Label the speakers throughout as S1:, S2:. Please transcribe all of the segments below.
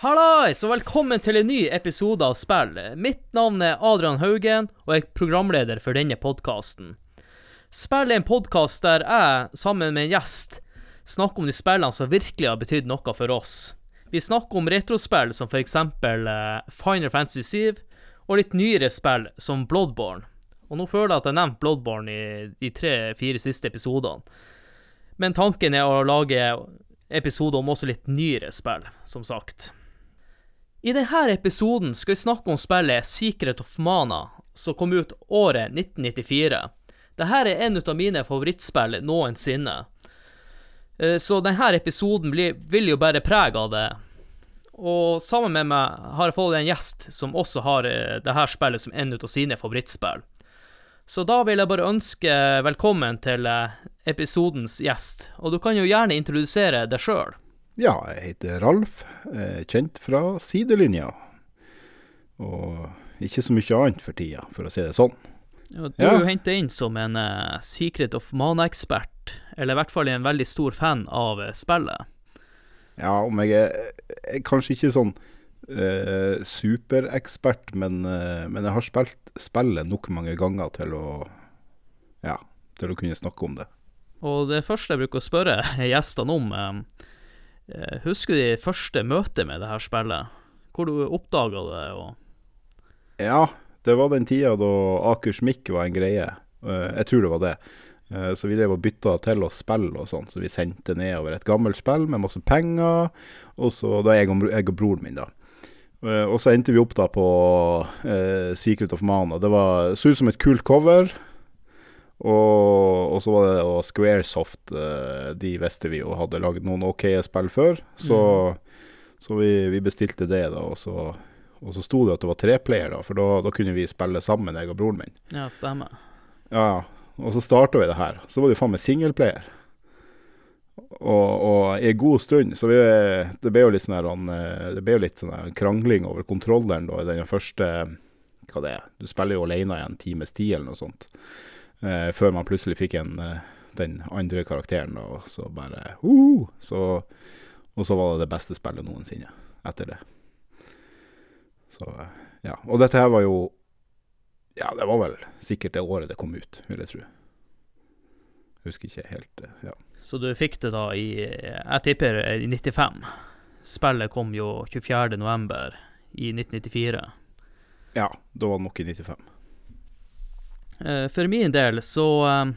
S1: Hallais, og velkommen til en ny episode av Spill. Mitt navn er Adrian Haugen, og jeg er programleder for denne podkasten. Spill er en podkast der jeg, sammen med en gjest, snakker om de spillene som virkelig har betydd noe for oss. Vi snakker om retrospill som eksempel eh, Final Fantasy 7, og litt nyere spill som Bloodborne. Og nå føler jeg at jeg har nevnt Bloodborne i de tre-fire siste episodene. Men tanken er å lage episoder om også litt nyere spill, som sagt. I denne episoden skal vi snakke om spillet Secret of Mana, som kom ut året 1994. Dette er en av mine favorittspill noensinne. Eh, så denne episoden blir, vil jo bare prege av det. Og sammen med meg har jeg fått en gjest som også har eh, dette spillet som en av sine favorittspill. Så da vil jeg bare ønske velkommen til eh, episodens gjest, og du kan jo gjerne introdusere deg sjøl.
S2: Ja, jeg heter Ralf, kjent fra sidelinja. Og ikke så mye annet for tida, for å si det sånn.
S1: Ja, du er jo henta inn som en uh, Secret of Mana-ekspert, eller i hvert fall en veldig stor fan av uh, spillet.
S2: Ja, om jeg er, er kanskje ikke sånn uh, superekspert, men, men, jeg har spilt spillet nok mange ganger til å Ja, til å kunne snakke om det.
S1: Og det første jeg bruker å spørre gjestene om, Eh, husker du de første møtet med det her spillet? Hvor du oppdaga det? og
S2: Ja, det var den tida da Akers Mikk var en greie. Eh, jeg tror det var det. Eh, så vi drev og bytta til oss spill og sånn, så vi sendte nedover et gammelt spill med masse penger. Og så da jeg og, jeg og broren min, da. Og så endte vi opp da på Secret of Mana. Det var, så ut som et kult cover. Og, og, så var det og Squaresoft, uh, de visste vi jo hadde lagd noen OK spill før. Så, mm. så vi, vi, bestilte det, da. Og så, og så sto det at det var treplayer, da, for da, da, kunne vi spille sammen, jeg og broren min.
S1: Ja, stemmer.
S2: Ja, og så starta vi det her. Så var det jo faen meg singleplayer. Og, og i en god stund Så vi, det ble jo litt sånn her Det ble jo litt sånn krangling over kontrolleren da, i den første Hva det er? Du spiller jo alene i en times tid eller noe sånt. Eh, før man plutselig fikk en, eh, den andre karakteren, og så bare uh, så, Og så var det det beste spillet noensinne etter det. Så eh, ja. Og dette her var jo Ja, det var vel sikkert det året det kom ut, vil jeg tro. Husker ikke helt, eh, ja.
S1: Så du fikk det da i Jeg tipper i 95. Spillet kom jo 24. november i 1994.
S2: Ja, da var det nok i 95.
S1: Eh, for min del så eh,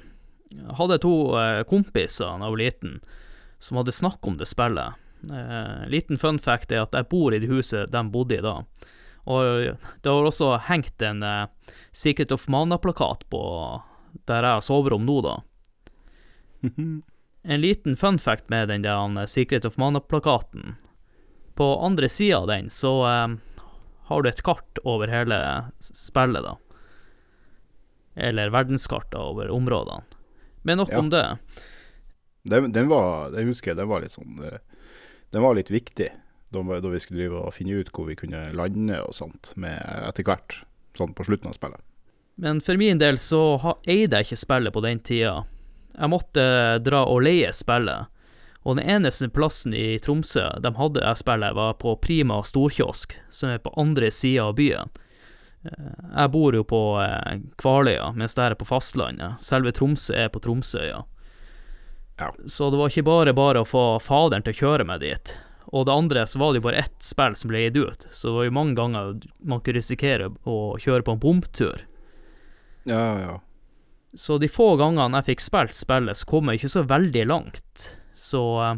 S1: hadde jeg to eh, kompiser da jeg var liten, som hadde snakk om det spillet. liten fun fact er at jeg bor i det huset de bodde i da. Og det har også hengt en Secret of Mana-plakat på der jeg har soverom nå, da. en liten fun fact med den der Secret of Mana-plakaten. På andre sida av den så har du et kart over hele spillet, da eller verdenskarter over områdene. Men nok ja. om det.
S2: Den, den, var, det husker den var litt sånn eh, Den var litt viktig da, da vi skulle drive og finne ut hvor vi kunne lande og sånt med etter hvert, sånn på slutten av spillet.
S1: Men for min del så eide jeg ikke spillet på den tida. Jeg måtte dra og leie spillet. Og den eneste plassen i Tromsø de hadde jeg spillet, var på Prima storkiosk, som er på andre sida av byen. Eh, jeg bor jo på eh, Kvaløya, mens det er på fastlandet. Selve Tromsø er på Tromsøya. Ja. Så det var ikke bare bare å få faderen til å kjøre meg dit. Og det andre så var det jo bare ett spill som ble gitt ut, så det var jo mange ganger man kunne risikere å kjøre på en bomtur.
S2: Ja, ja.
S1: Så de få gangene jeg fikk spilt spillet, så kom jeg ikke så veldig langt. Så uh,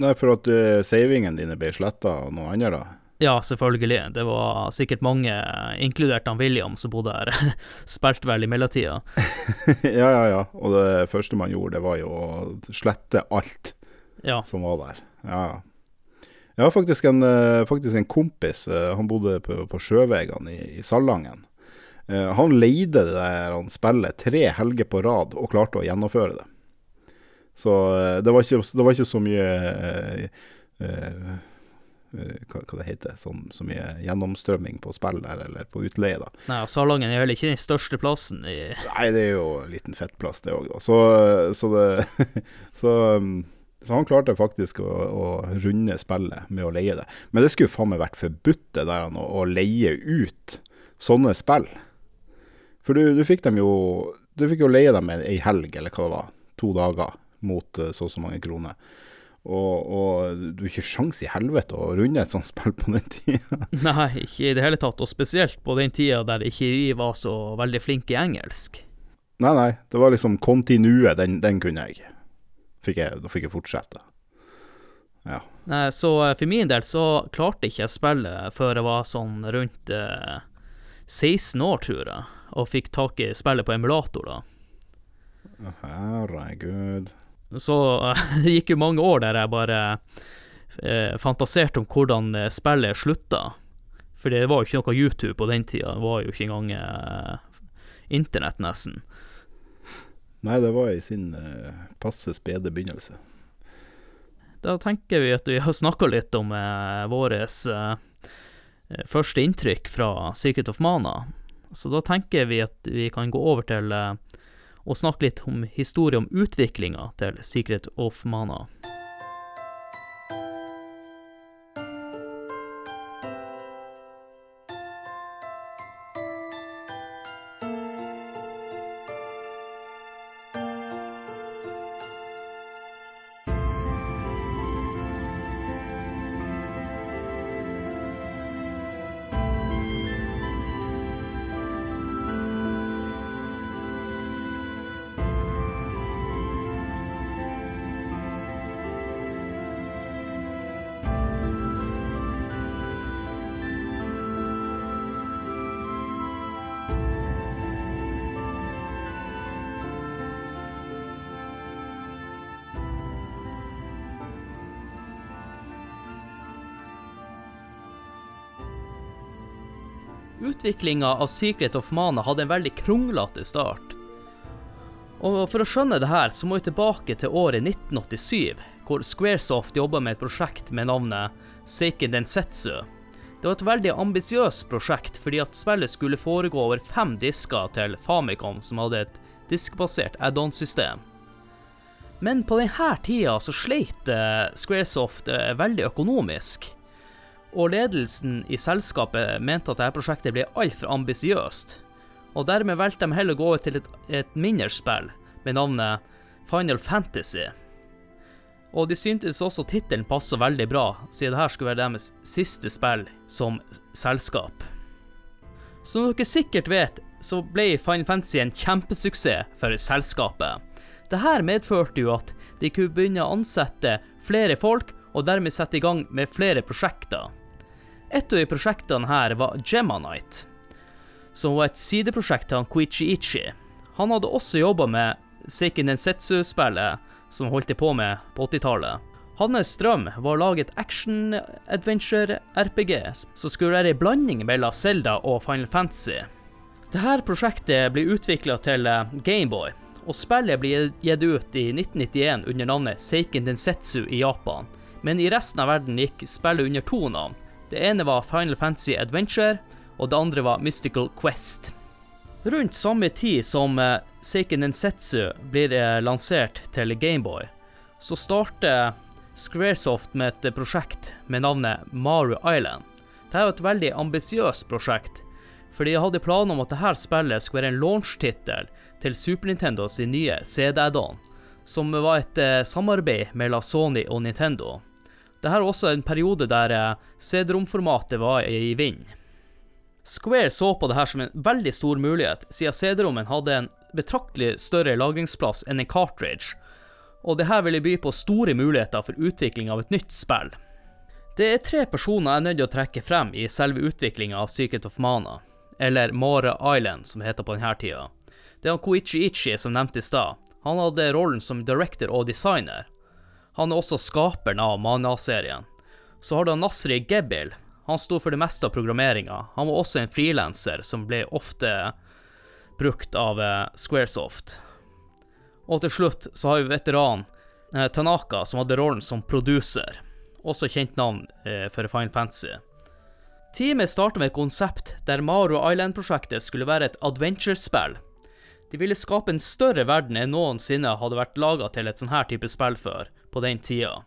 S2: Nei, for at uh, savingen dine ble sletta av noe annet, da?
S1: Ja, selvfølgelig. Det var sikkert mange, inkludert han William, som bodde her. Spilte vel i mellomtida.
S2: ja, ja, ja. Og det første man gjorde, det var jo å slette alt ja. som var der. Ja, ja. Jeg har faktisk en, eh, faktisk en kompis, eh, han bodde på, på Sjøvegene i, i Salangen. Eh, han leide det der han spillet tre helger på rad og klarte å gjennomføre det. Så det var ikke, det var ikke så mye eh, Eh, hva, hva, det heter, sånn, så mye gjennomstrømming på spill der, eller på utleie, da.
S1: Nei, og Salangen er vel ikke den største plassen i
S2: Nei, det er jo en liten fettplass, det òg, da. Så, så det Så um, Så han klarte faktisk å, å runde spillet med å leie det. Men det skulle faen meg vært forbudt det der å, å leie ut sånne spill. For du, du fikk dem jo Du fikk jo leie dem ei helg, eller hva det var. To dager mot uh, så og så mange kroner. Og, og du har ikke sjans i helvete å runde et sånt spill på den tida.
S1: Nei, ikke i det hele tatt, og spesielt på den tida der ikke vi var så veldig flinke i engelsk.
S2: Nei, nei, det var liksom kontinue, den, den kunne jeg. Fikk jeg. Da fikk jeg fortsette. Ja.
S1: Nei, så eh, for min del så klarte ikke jeg spillet før jeg var sånn rundt eh, 16 år, tror jeg, og fikk tak i spillet på emulator, da.
S2: Herregud.
S1: Så det gikk jo mange år der jeg bare eh, fantaserte om hvordan eh, spillet slutta. For det var jo ikke noe YouTube på den tida, det var jo ikke engang eh, internett, nesten.
S2: Nei, det var i sin eh, passe spede begynnelse.
S1: Da tenker vi at vi har snakka litt om eh, våres eh, første inntrykk fra Secret of Mana. Så da tenker vi at vi kan gå over til eh, å snakke litt om historie om utviklinga til Secret of Mana. Utviklinga av Secret of Mana hadde en veldig kronglete start. Og For å skjønne det her, så må vi tilbake til året 1987, hvor Squaresoft jobba med et prosjekt med navnet Seiken Densetsu. Det var et veldig ambisiøst prosjekt, fordi at spillet skulle foregå over fem disker til Famicom, som hadde et diskbasert add-on-system. Men på denne tida så sleit eh, Squaresoft eh, veldig økonomisk og ledelsen i selskapet mente at dette prosjektet ble altfor ambisiøst, og dermed valgte de heller å gå over til et, et mindre spill med navnet Final Fantasy. Og de syntes også tittelen passa veldig bra, siden dette skulle være deres siste spill som selskap. Som dere sikkert vet, så ble Final Fantasy en kjempesuksess for selskapet. Dette medførte jo at de kunne begynne å ansette flere folk, og dermed sette i gang med flere prosjekter. Et av prosjektene her var Gemanite, som var et sideprosjekt til han Koichi Ichi. Han hadde også jobba med Seiken Densetsu-spillet som holdt på med på 80-tallet. Hans drøm var å lage et action-adventure-RPG som skulle være en blanding mellom Zelda og Final Fantasy. Dette prosjektet ble utvikla til eh, Gameboy, og spillet ble gitt ut i 1991 under navnet Seiken Densetsu i Japan, men i resten av verden gikk spillet under to navn, det ene var Final Fantasy Adventure, og det andre var Mystical Quest. Rundt samme tid som uh, Seiken Nensetsu blir uh, lansert til Gameboy, så starter Squaresoft med et prosjekt med navnet Maru Island. Dette var et veldig ambisiøst prosjekt, for de hadde planer om at dette spillet skulle være en launch-tittel til Super Nintendo sin nye CD-add-on, som var et uh, samarbeid mellom Sony og Nintendo. Dette er også en periode der eh, CD-romformatet var i vind. Square så på dette som en veldig stor mulighet, siden CD-rommen hadde en betraktelig større lagringsplass enn en cartridge, og dette ville by på store muligheter for utvikling av et nytt spill. Det er tre personer jeg er nødt til å trekke frem i selve utviklinga av Secret of Mana, eller Mare Island, som det heter på denne tida. Det er han Koichi Ichi som nevnte i stad. Han hadde rollen som director og designer, han er også skaperen av Mana-serien. Så har du Nasri Gebil. Han sto for det meste av programmeringa. Han var også en frilanser som ble ofte brukt av eh, Squaresoft. Og til slutt så har vi veteran eh, Tanaka, som hadde rollen som producer. Også kjent navn eh, for Fine Fantasy. Teamet starta med et konsept der Mario Island-prosjektet skulle være et adventure-spill. De ville skape en større verden enn noensinne hadde vært laga til et sånn her type spill før, på den tida.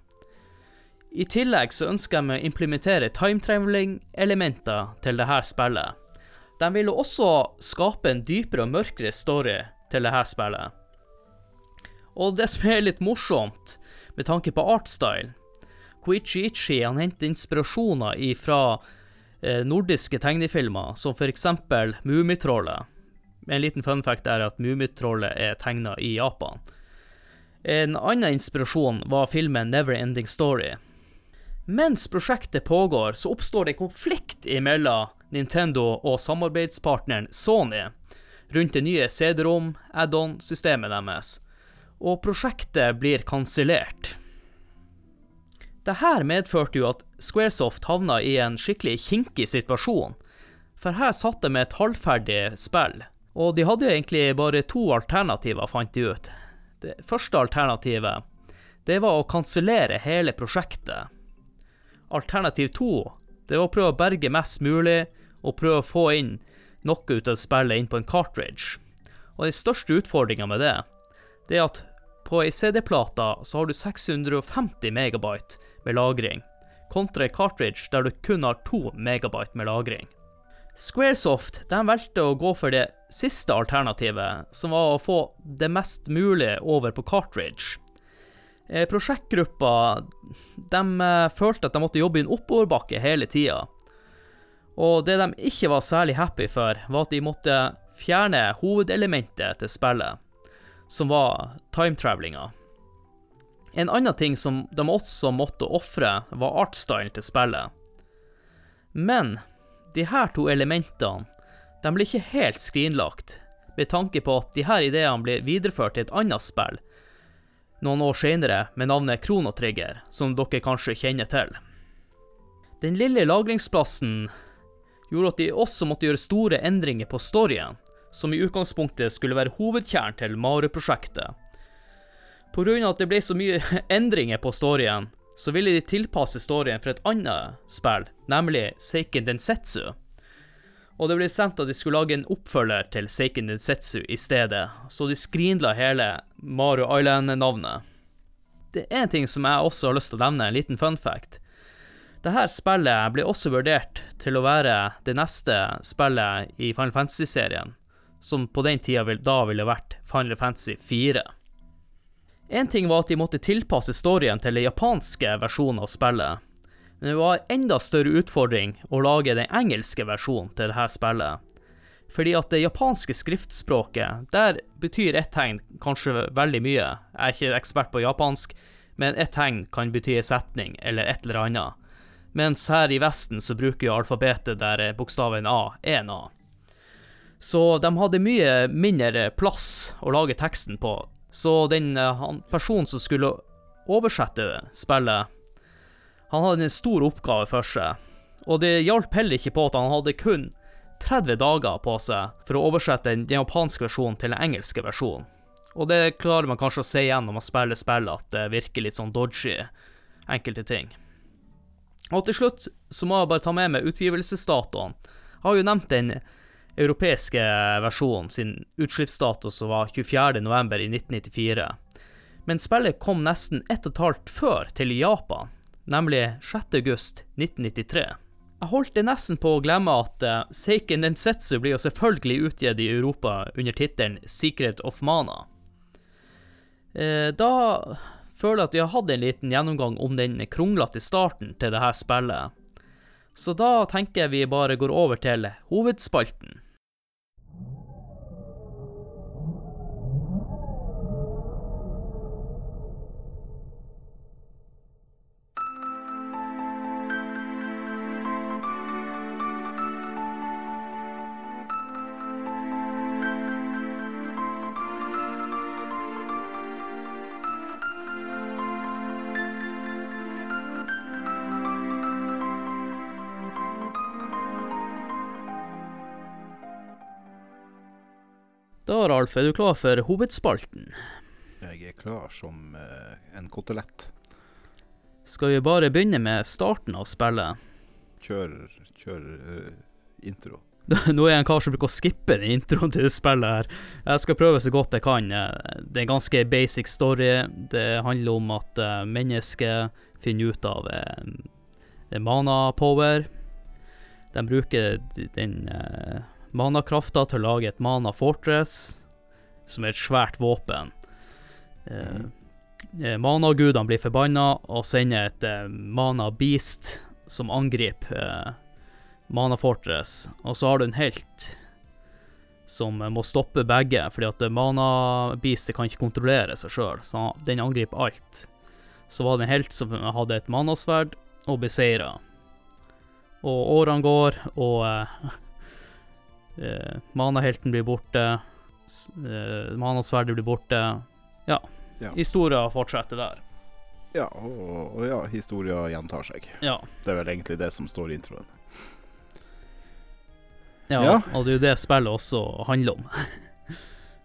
S1: I tillegg så ønsker de å implementere timetraveling-elementer til dette spillet. De ville også skape en dypere og mørkere story til dette spillet. Og det som er litt morsomt, med tanke på artstyle Koichi Ichi han henter inspirasjoner fra eh, nordiske tegnefilmer, som eksempel Mummitrollet. En liten fun fact er at Mummitrollet er tegna i Japan. En annen inspirasjon var filmen Never Ending Story. Mens prosjektet pågår, så oppstår det konflikt mellom Nintendo og samarbeidspartneren Sony rundt det nye CD-rom add-on-systemet deres, og prosjektet blir kansellert. Dette medførte jo at Squaresoft havna i en skikkelig kinkig situasjon, for her satt de med et halvferdig spill, og de hadde egentlig bare to alternativer, fant de ut. Det første alternativet, det var å kansellere hele prosjektet. Alternativ to, det var å prøve å berge mest mulig, og prøve å få inn noe ut av spillet inn på en cartridge. Og den største utfordringa med det, det er at på ei CD-plate så har du 650 megabyte med lagring, kontra en cartridge der du kun har 2 megabyte med lagring. Squaresoft de valgte å gå for det siste alternativet, som var å få det mest mulig over på cartridge. Eh, prosjektgruppa de eh, følte at de måtte jobbe i en oppoverbakke hele tida. Og det de ikke var særlig happy for, var at de måtte fjerne hovedelementet til spillet, som var timetravelinga. En annen ting som de også måtte ofre, var artstylen til spillet. Men de her to elementene de ble ikke helt skrinlagt, med tanke på at de her ideene ble videreført til et annet spill noen år senere med navnet Kronotrigger, som dere kanskje kjenner til. Den lille lagringsplassen gjorde at de også måtte gjøre store endringer på storyen, som i utgangspunktet skulle være hovedkjernen til Mario-prosjektet. Pga. at det ble så mye endringer på storyen, så ville de tilpasse storyen for et annet spill, nemlig Seiken Densetsu. Og det ble stemt at de skulle lage en oppfølger til Seiken Densetsu i stedet, så de skrinla hele Mario Island-navnet. Det er en ting som jeg også har lyst til å nevne, en liten fun fact. Dette spillet ble også vurdert til å være det neste spillet i Final Fantasy-serien, som på den tida da ville vært Final Fantasy 4. En ting var at de måtte tilpasse storyen til den japanske versjonen av spillet, men det var en enda større utfordring å lage den engelske versjonen til dette spillet. Fordi at det japanske skriftspråket, der betyr ett tegn kanskje veldig mye. Jeg er ikke ekspert på japansk, men ett tegn kan bety en setning eller et eller annet. Mens her i Vesten så bruker jo alfabetet der bokstaven A er en A. Så de hadde mye mindre plass å lage teksten på, så den eh, personen som skulle oversette spillet, han hadde en stor oppgave for seg. Og det hjalp heller ikke på at han hadde kun 30 dager på seg for å oversette den japanske versjonen til den engelske versjonen. Og det klarer man kanskje å se igjen når man spiller spill, at det virker litt sånn dodgy, enkelte ting. Og til slutt så må jeg bare ta med meg utgivelsesdatoen. Jeg har jo nevnt den europeiske versjonen sin utslippsdato som var 24.11. i 1994. Men spillet kom nesten ett og et halvt før til Japan, nemlig 6.8.1993. Jeg holdt det nesten på å glemme at uh, Seiken Densetsu blir jo selvfølgelig utgitt i Europa under tittelen Secret of Mana. Uh, da føler jeg at vi har hatt en liten gjennomgang om den kronglete starten til dette spillet. Så da tenker jeg vi bare går over til hovedspalten. Da, Alf? er du klar for hovedspalten?
S2: Jeg er klar som uh, en kotelett.
S1: Skal vi bare begynne med starten av spillet?
S2: Kjør, kjør uh, intro.
S1: Nå er jeg en kar som bruker å skippe den introen til det spillet her. Jeg skal prøve så godt jeg kan. Eh, Det er en ganske basic story. Det handler om at mennesket finner ut av mana power. De bruker den manakrafta til å lage et mana fortress, som er et svært våpen. Eh, eh, Managudene blir forbanna og sender et eh, mana beast som angriper eh, Mana Fortress. Og så har du en helt som eh, må stoppe begge, fordi at eh, Mana Beastet kan ikke kontrollere seg sjøl, så den angriper alt. Så var det en helt som hadde et manasverd og beseira. Og årene går, og eh, Manahelten blir borte. Uh, Eh, manasverdet blir borte. Ja.
S2: Ja.
S1: Historia fortsetter der.
S2: Ja, og, og ja, historia gjentar seg.
S1: Ja.
S2: Det er vel egentlig det som står i introen.
S1: ja.
S2: Ja.
S1: Og det er jo det spillet også handler om.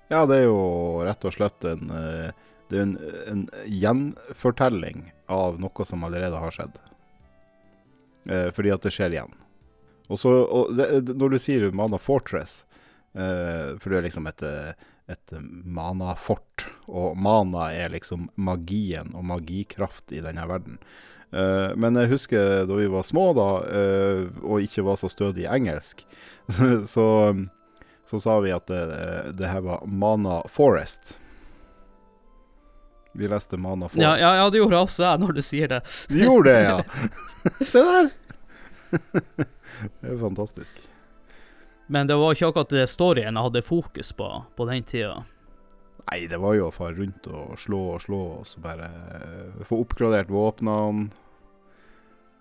S2: Ja, det er jo rett og slett en eh, Det er en, en gjenfortelling av noe som allerede har skjedd. Uh, fordi at det skjer igjen. Og så, og det, når du sier Mana Fortress, eh, for det er liksom et, eh, et mana-fort, og mana er liksom magien og magikraft i denne verden. Eh, men jeg husker da vi var små, da, eh, og ikke var så stødig i engelsk, så, så sa vi at det, det her var Mana Forest. Vi leste Mana Forest.
S1: Ja, ja, ja, det gjorde også jeg når du sier det.
S2: Vi gjorde det, ja! Se der! det er fantastisk.
S1: Men det var ikke akkurat det storyen jeg hadde fokus på på den tida.
S2: Nei, det var jo å fare rundt og slå og slå, og så bare eh, få oppgradert våpnene.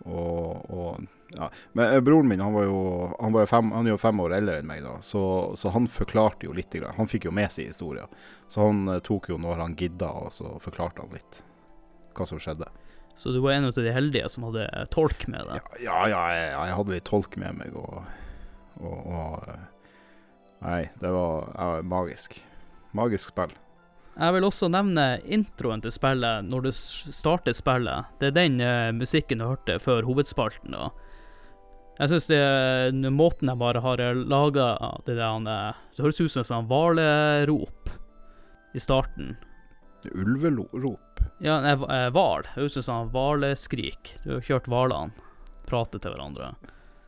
S2: Og, og ja. Men eh, broren min, han var jo han, var fem, han er jo fem år eldre enn meg, da, så, så han forklarte jo litt. Han fikk jo med seg historien. Så han eh, tok jo når han gidda, og så forklarte han litt hva som skjedde.
S1: Så du var en av de heldige som hadde tolk med det.
S2: Ja, ja, ja jeg, jeg hadde litt tolk med meg, og, og, og eh, Nei, det var ja, magisk. Magisk spill.
S1: Jeg vil også nevne introen til spillet når du starter spillet. Det er den uh, musikken du hørte før hovedspalten. da. Jeg syns det måten de bare har laga det der han, eh, Det høres ut som en sånn hvalerop i starten.
S2: Ulverop.
S1: Ja, nei, eh, hval. Høres ut som hvaleskrik. Du har hørt hvalene prate til hverandre.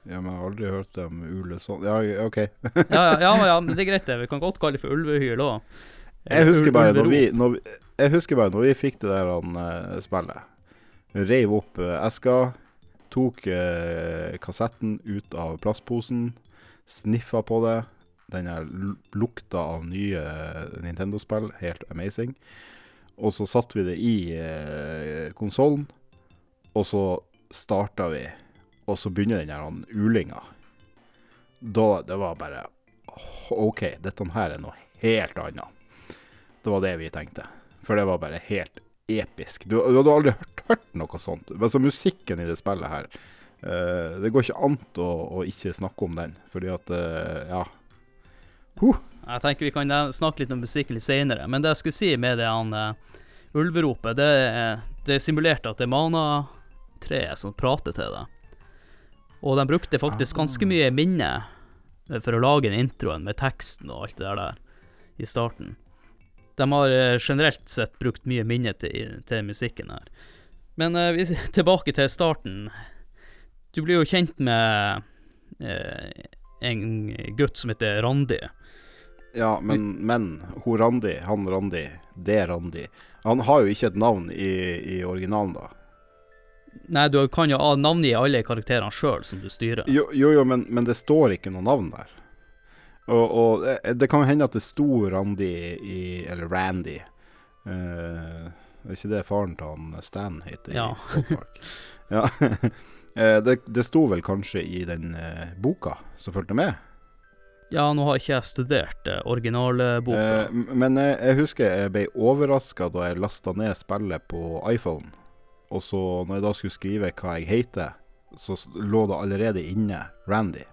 S2: Ja, men jeg har aldri hørt dem ule sånn. Ja, OK.
S1: Ja, ja, ja, ja, men det er greit, det. Vi kan godt kalle det for ulvehyl òg.
S2: Jeg husker bare når vi, når vi, jeg husker bare når vi fikk det der han, uh, spillet. Reiv opp uh, eska, tok uh, kassetten ut av plastposen, sniffa på det. Den lukta av nye eh, Nintendo-spill, helt amazing. Og så satte vi det i eh, konsollen, og så starta vi, og så begynner den her ulinga. Da Det var bare OK, dette her er noe helt annet. Det var det vi tenkte. For det var bare helt episk. Du, du hadde aldri hørt, hørt noe sånt. Altså Musikken i det spillet her eh, Det går ikke an å, å ikke snakke om den, fordi at eh, Ja.
S1: Jeg tenker vi kan snakke litt om musikken litt senere, men det jeg skulle si med det han uh, ulveropet, det, er- det er simulert at det er mana-treet som prater til deg. Og de brukte faktisk
S2: Ah.
S1: ganske mye minne eh, for å lage den introen med teksten og alt det der, der i starten. De har eh, generelt sett brukt mye minne til, til musikken her. Men uh, vi, tilbake til starten. Du blir jo kjent med eh, en gutt som heter Randi.
S2: Ja, men, men hun Randi, han Randi, det Randi Han har jo ikke et navn i, i originalen, da.
S1: Nei, du kan jo navngi alle karakterene sjøl som du styrer.
S2: Jo, jo, jo men, men det står ikke noe navn der. Og, og det, det kan jo hende at det sto Randi i Eller Randy. Eh, er ikke det faren til han Stan heter
S1: Ja.
S2: i South Park? ja. Eh, det, det sto vel kanskje i den eh, boka som fulgte med.
S1: Ja, nå har ikke jeg studert eh, originalboka.
S2: Eh, men jeg, jeg husker jeg ble overraska da jeg lasta ned spillet på iPhone. Og så når jeg da skulle skrive hva jeg heter, så lå det allerede inne Randy.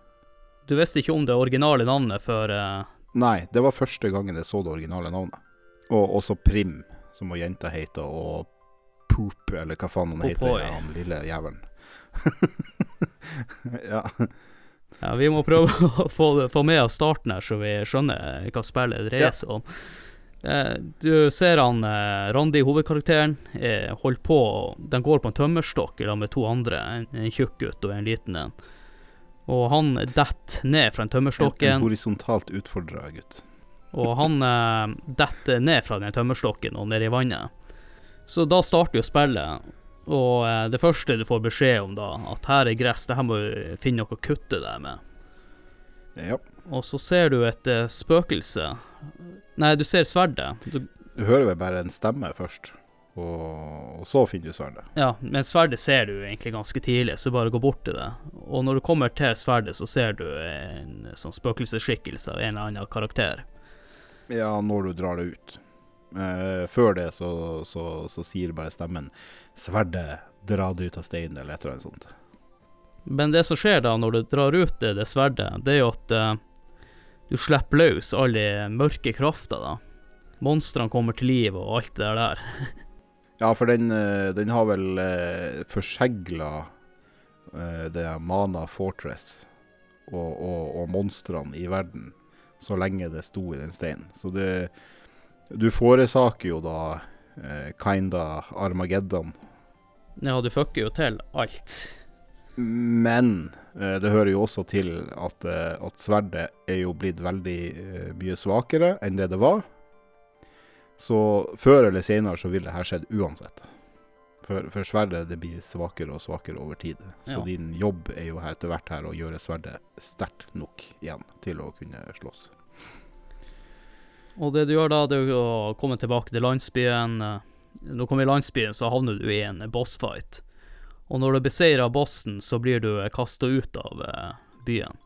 S1: Du visste ikke om det originale navnet før eh,
S2: Nei, det var første gangen jeg så det originale navnet. Og også Prim, som hun jenta heter, og Poop, eller hva faen han heter, han lille jævelen. ja.
S1: Ja, vi må prøve å få, få med oss starten her, så vi skjønner hva spillet dreier
S2: Ja.
S1: seg om. Eh, Du ser han eh, Randi, hovedkarakteren, eh, holder på De går på en tømmerstokk i med to andre, en, en tjukk gutt og en liten en. Og han detter ned fra den
S2: En, en horisontalt utfordra gutt.
S1: og han eh, detter ned fra den tømmerstokken og ned i vannet. Så da starter jo spillet, og eh, det første du får beskjed om da, at her er gress, det her må du finne noe å kutte deg med.
S2: Ja.
S1: Og så ser du et eh, spøkelse. Nei, du ser sverdet. Du,
S2: Du hører vel bare en stemme først, og, og så finner du sverdet.
S1: ja, men sverdet ser du egentlig ganske tidlig, så bare gå bort til det. Og når du kommer til sverdet, så ser du en sånn spøkelsesskikkelse av en eller annen karakter.
S2: Ja, når du drar det ut. Eh, før det så, så, så sier bare stemmen 'Sverdet, dra det ut av steinen', eller et eller annet sånt.
S1: Men det som skjer da, når du drar ut det, det sverdet, det er jo at uh, du slipper løs alle de mørke krafter, da. Monstrene kommer til liv og alt det der.
S2: Ja, for den, eh, den har vel uh, forsegla uh, det Mana Fortress og, og, og monstrene i verden så lenge det sto i den steinen. Så det Du foresaker jo da eh, kinda Armageddon,
S1: Ja, du fucker jo til alt.
S2: men eh, det hører jo også til at, eh, at sverdet er jo blitt veldig eh, mye svakere enn det det var. Så før eller senere så vil det her skjedd uansett. For, for sverdet det blir svakere og svakere over tid. Så
S1: Ja.
S2: din jobb er jo her etter hvert her å gjøre sverdet sterkt nok igjen til å kunne slåss.
S1: Og det du gjør da, det er å komme tilbake til landsbyen. eh, Når du kommer i landsbyen, så havner du i en bossfight. Og når du beseirer bossen, så blir du kasta ut av eh, byen.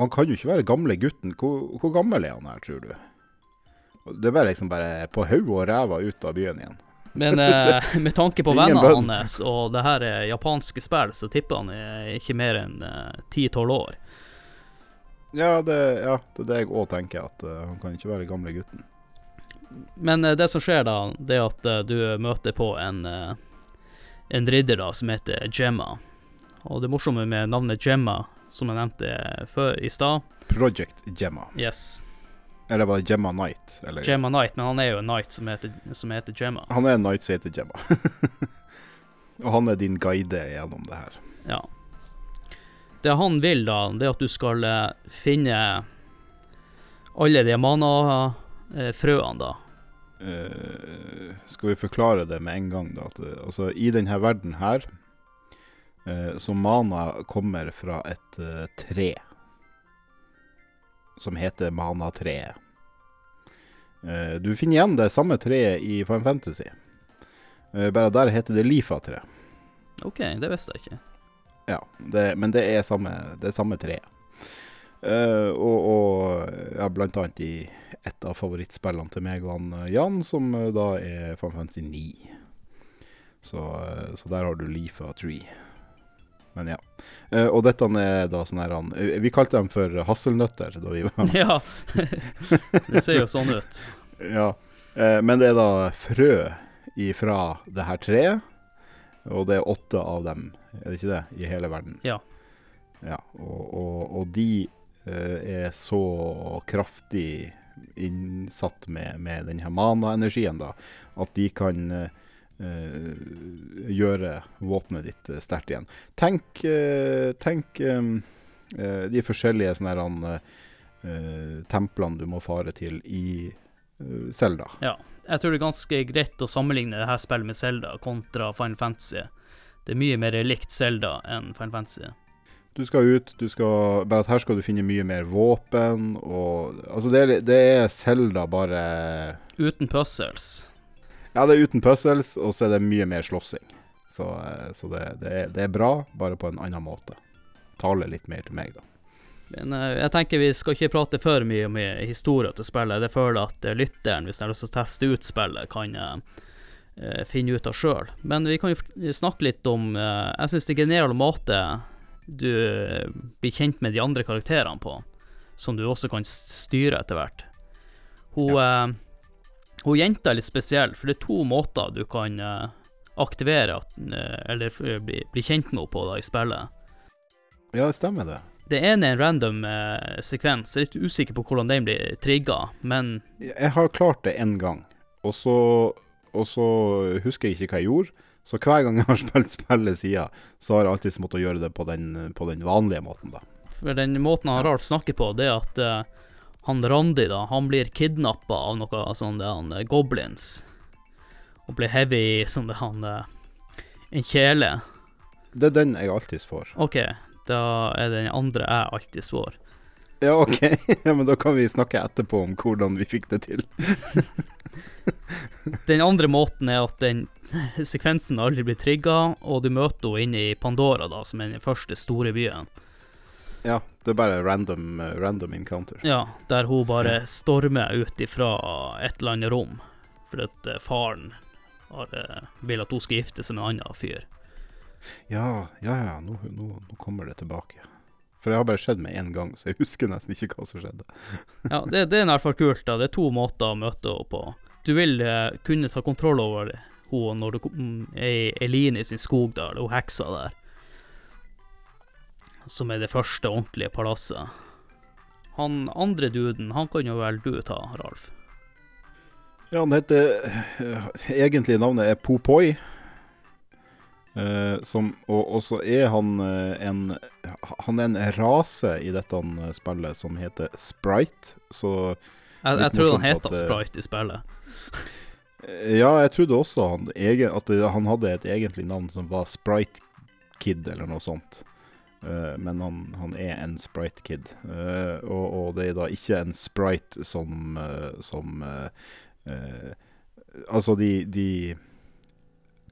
S2: Han kan jo ikke være gamle gutten. Hvor, hvor gammel er han her, tror du? Det er bare liksom bare på hodet og ræva ut av byen igjen.
S1: Men eh, med tanke på vennene hans og det her er japanske spill, så tipper han er ikke mer enn ti-tolv år.
S2: Ja, det, ja, det er det jeg òg tenker, at uh, han kan ikke være gamle gutten.
S1: Men uh, det som skjer da, det er at uh, du møter på en, en ridder da, som heter Gemma. Og det morsomme med navnet Gemma, som jeg nevnte før i stad
S2: Project Gemma.
S1: Yes,
S2: Eller var det Gemma Knight? Eller?
S1: Gemma Knight, men han er jo en knight som heter, som heter Gemma.
S2: Han er en knight som heter Gemma. og han er din guide gjennom det her.
S1: Ja. Det han vil, da, det er at du skal eh, finne alle de mana-frøene, da.
S2: Uh, skal vi forklare det med en gang, da? At, eh, altså, I denne verden her uh, Så mana kommer fra et uh, tre som heter mana-treet. Eh, du finner igjen det samme treet i Final Fantasy. Bare der heter det Lifa-tre.
S1: OK, det visste jeg ikke.
S2: Ja, det, men det er samme, det er samme treet. Uh, og, og ja, blant annet i et av favorittspillene til meg og han eh, Jan, som uh, da er Final Fantasy 9. Så, uh, så der har du Leafa Tree. Men ja. Og dette er da sånn her Vi kalte dem for hasselnøtter da vi var
S1: ja, det ser jo sånn ut.
S2: Ja. Men det er da frø ifra det her treet. Og det er åtte av dem, er det ikke det, i hele verden?
S1: Ja.
S2: Ja, og, og, og de eh, er så kraftig innsatt med, med den her mana-energien, da, at de kan eh, eh, gjøre våpenet ditt eh, sterkt igjen. Tenk, eh, tenk eh, de forskjellige sånne her, templene du må fare til i eh, Zelda.
S1: Ja. Jeg tror det er ganske greit å sammenligne det her spillet med Zelda kontra Final Fantasy. Det er mye mer likt Zelda enn Final Fantasy.
S2: Du skal ut, du skal Bare at her skal du finne mye mer våpen og Altså, det det er Zelda bare
S1: Uten puzzles.
S2: Ja, det er uten puzzles, og så er det mye mer slåssing. Så, eh, så det, det, er, det er bra, bare på en annen måte. Taler litt mer til meg, da.
S1: Men eh, jeg tenker vi skal ikke prate for mye om historien til spillet. Jeg føler at eh, lytteren, hvis de har lyst til å teste ut spillet, kan eh, eh, finne ut av sjøl. Men vi kan jo snakke litt om uh, Jeg syns det er genial måte du eh, blir kjent med de andre karakterene på, som du også kan styre etter hvert. Hun, eh, hun jenta er litt spesiell, for det er to måter du kan eh, aktivere at, eh, eller bli, bli kjent med henne på da, i spillet.
S2: Ja, det stemmer det.
S1: Det ene er en random eh, sekvens. Jeg er litt usikker på hvordan den blir trigga, men
S2: Jeg har klart det én gang, og så, og så husker jeg ikke hva jeg gjorde. Så hver gang jeg har spilt spillet siden, så har jeg alltid måttet gjøre det på den, på den vanlige måten, da.
S1: For den måten han Ralf snakker på, det er at eh, han Randi, da, han blir kidnappa av noe sånn det han eh, goblins. Og blir heavy sånn det han eh, En kjele.
S2: Det er den jeg alltid får.
S1: OK, da er det den andre jeg alltid svår.
S2: Ja, OK. ja, men da kan vi snakke etterpå om hvordan vi fikk det til.
S1: Den andre måten er at den sekvensen aldri blir trigga, og du møter henne inne i Pandora, da, som er den første store byen.
S2: Ja, det er bare random, eh, random encounter.
S1: Ja, der hun bare stormer ut ifra et eller annet rom, fordi at eh, faren har, eh, vil at hun skal gifte seg med en annen fyr.
S2: Ja, ja, ja, nå, nå, nå kommer det tilbake. For det har bare skjedd med én gang, så jeg husker nesten ikke hva som skjedde.
S1: Ja, det, det er i hvert fall kult. da. Det er to måter å møte henne på. Du vil eh, kunne ta kontroll over henne når du kom- er i Eline sin skog da, eller hun heksa der. Som er det første ordentlige palasset. Han andre duden, han kan jo vel du ta, Ralf?
S2: Ja, han heter eh, Egentlig navnet er Popoi. Eh, som, og, og så er han eh, en Han er en rase i dette eh, spillet som heter Sprite. Så
S1: Jeg, jeg tror han heter
S2: at,
S1: Sprite i spillet.
S2: Ja, jeg trodde også han, egen, at han hadde et egentlig navn som var Sprite Kid, eller noe sånt. Men han, han er en Sprite Kid. Og, og det er da ikke en Sprite som, som Altså, de, de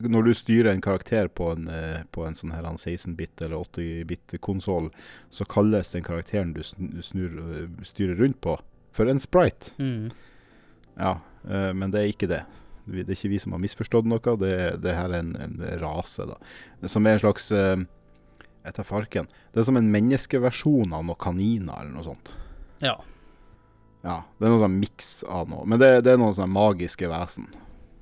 S2: Når du styrer en karakter på en, eh, på en sånn her 16-bit eller 80-bit-konsoll, så kalles den karakteren du snur, eh, styrer rundt på, for en sprite.
S1: Mm.
S2: Ja, eh, men det er ikke det. Det er ikke vi som har misforstått noe, det, det her er en, en rase, da. Som er en slags etter farken. Det er som en menneskeversjon av noen kaniner, eller noe sånt.
S1: Ja.
S2: Ja, det er noe sånn miks av noe. Men det, det er noen sånne magiske vesen.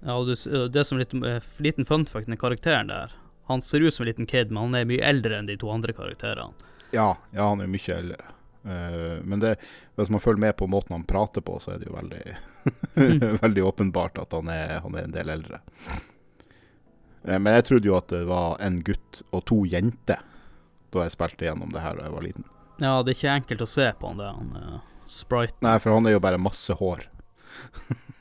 S1: Ja og det som litt, eh, liten fun fact med karakteren der Han ser ut som en liten kid, men han er mye eldre enn de to andre karakterene.
S2: Ja, ja han er mye eldre. Uh, men det, hvis man følger med på måten han prater på, så er det jo veldig, veldig åpenbart at han er, han er en del eldre. Eh, men jeg trodde jo at det var en gutt og to jenter da jeg spilte gjennom det her da jeg var liten.
S1: Ja, det er ikke enkelt å se på han der, han uh, Sprite.
S2: Nei, for han er jo bare masse hår.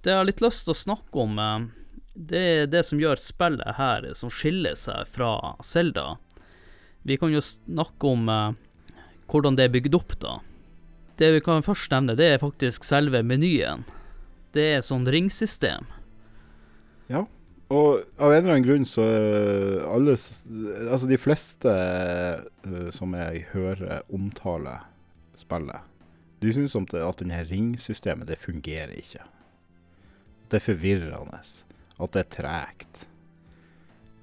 S1: Det jeg har litt lyst til å snakke om, eh, det er det som gjør spillet her eh, som skiller seg fra Zelda. Vi kan jo snakke om eh, hvordan det er bygd opp, da. Det vi kan først nevne, det er faktisk selve menyen. Det er sånn ringsystem.
S2: Ja, Og av en eller annen grunn så alle Altså de fleste som jeg hører omtale spillet, de syns at det, denne ringsystemet, det fungerer ikke. Det er forvirrende. At det er tregt.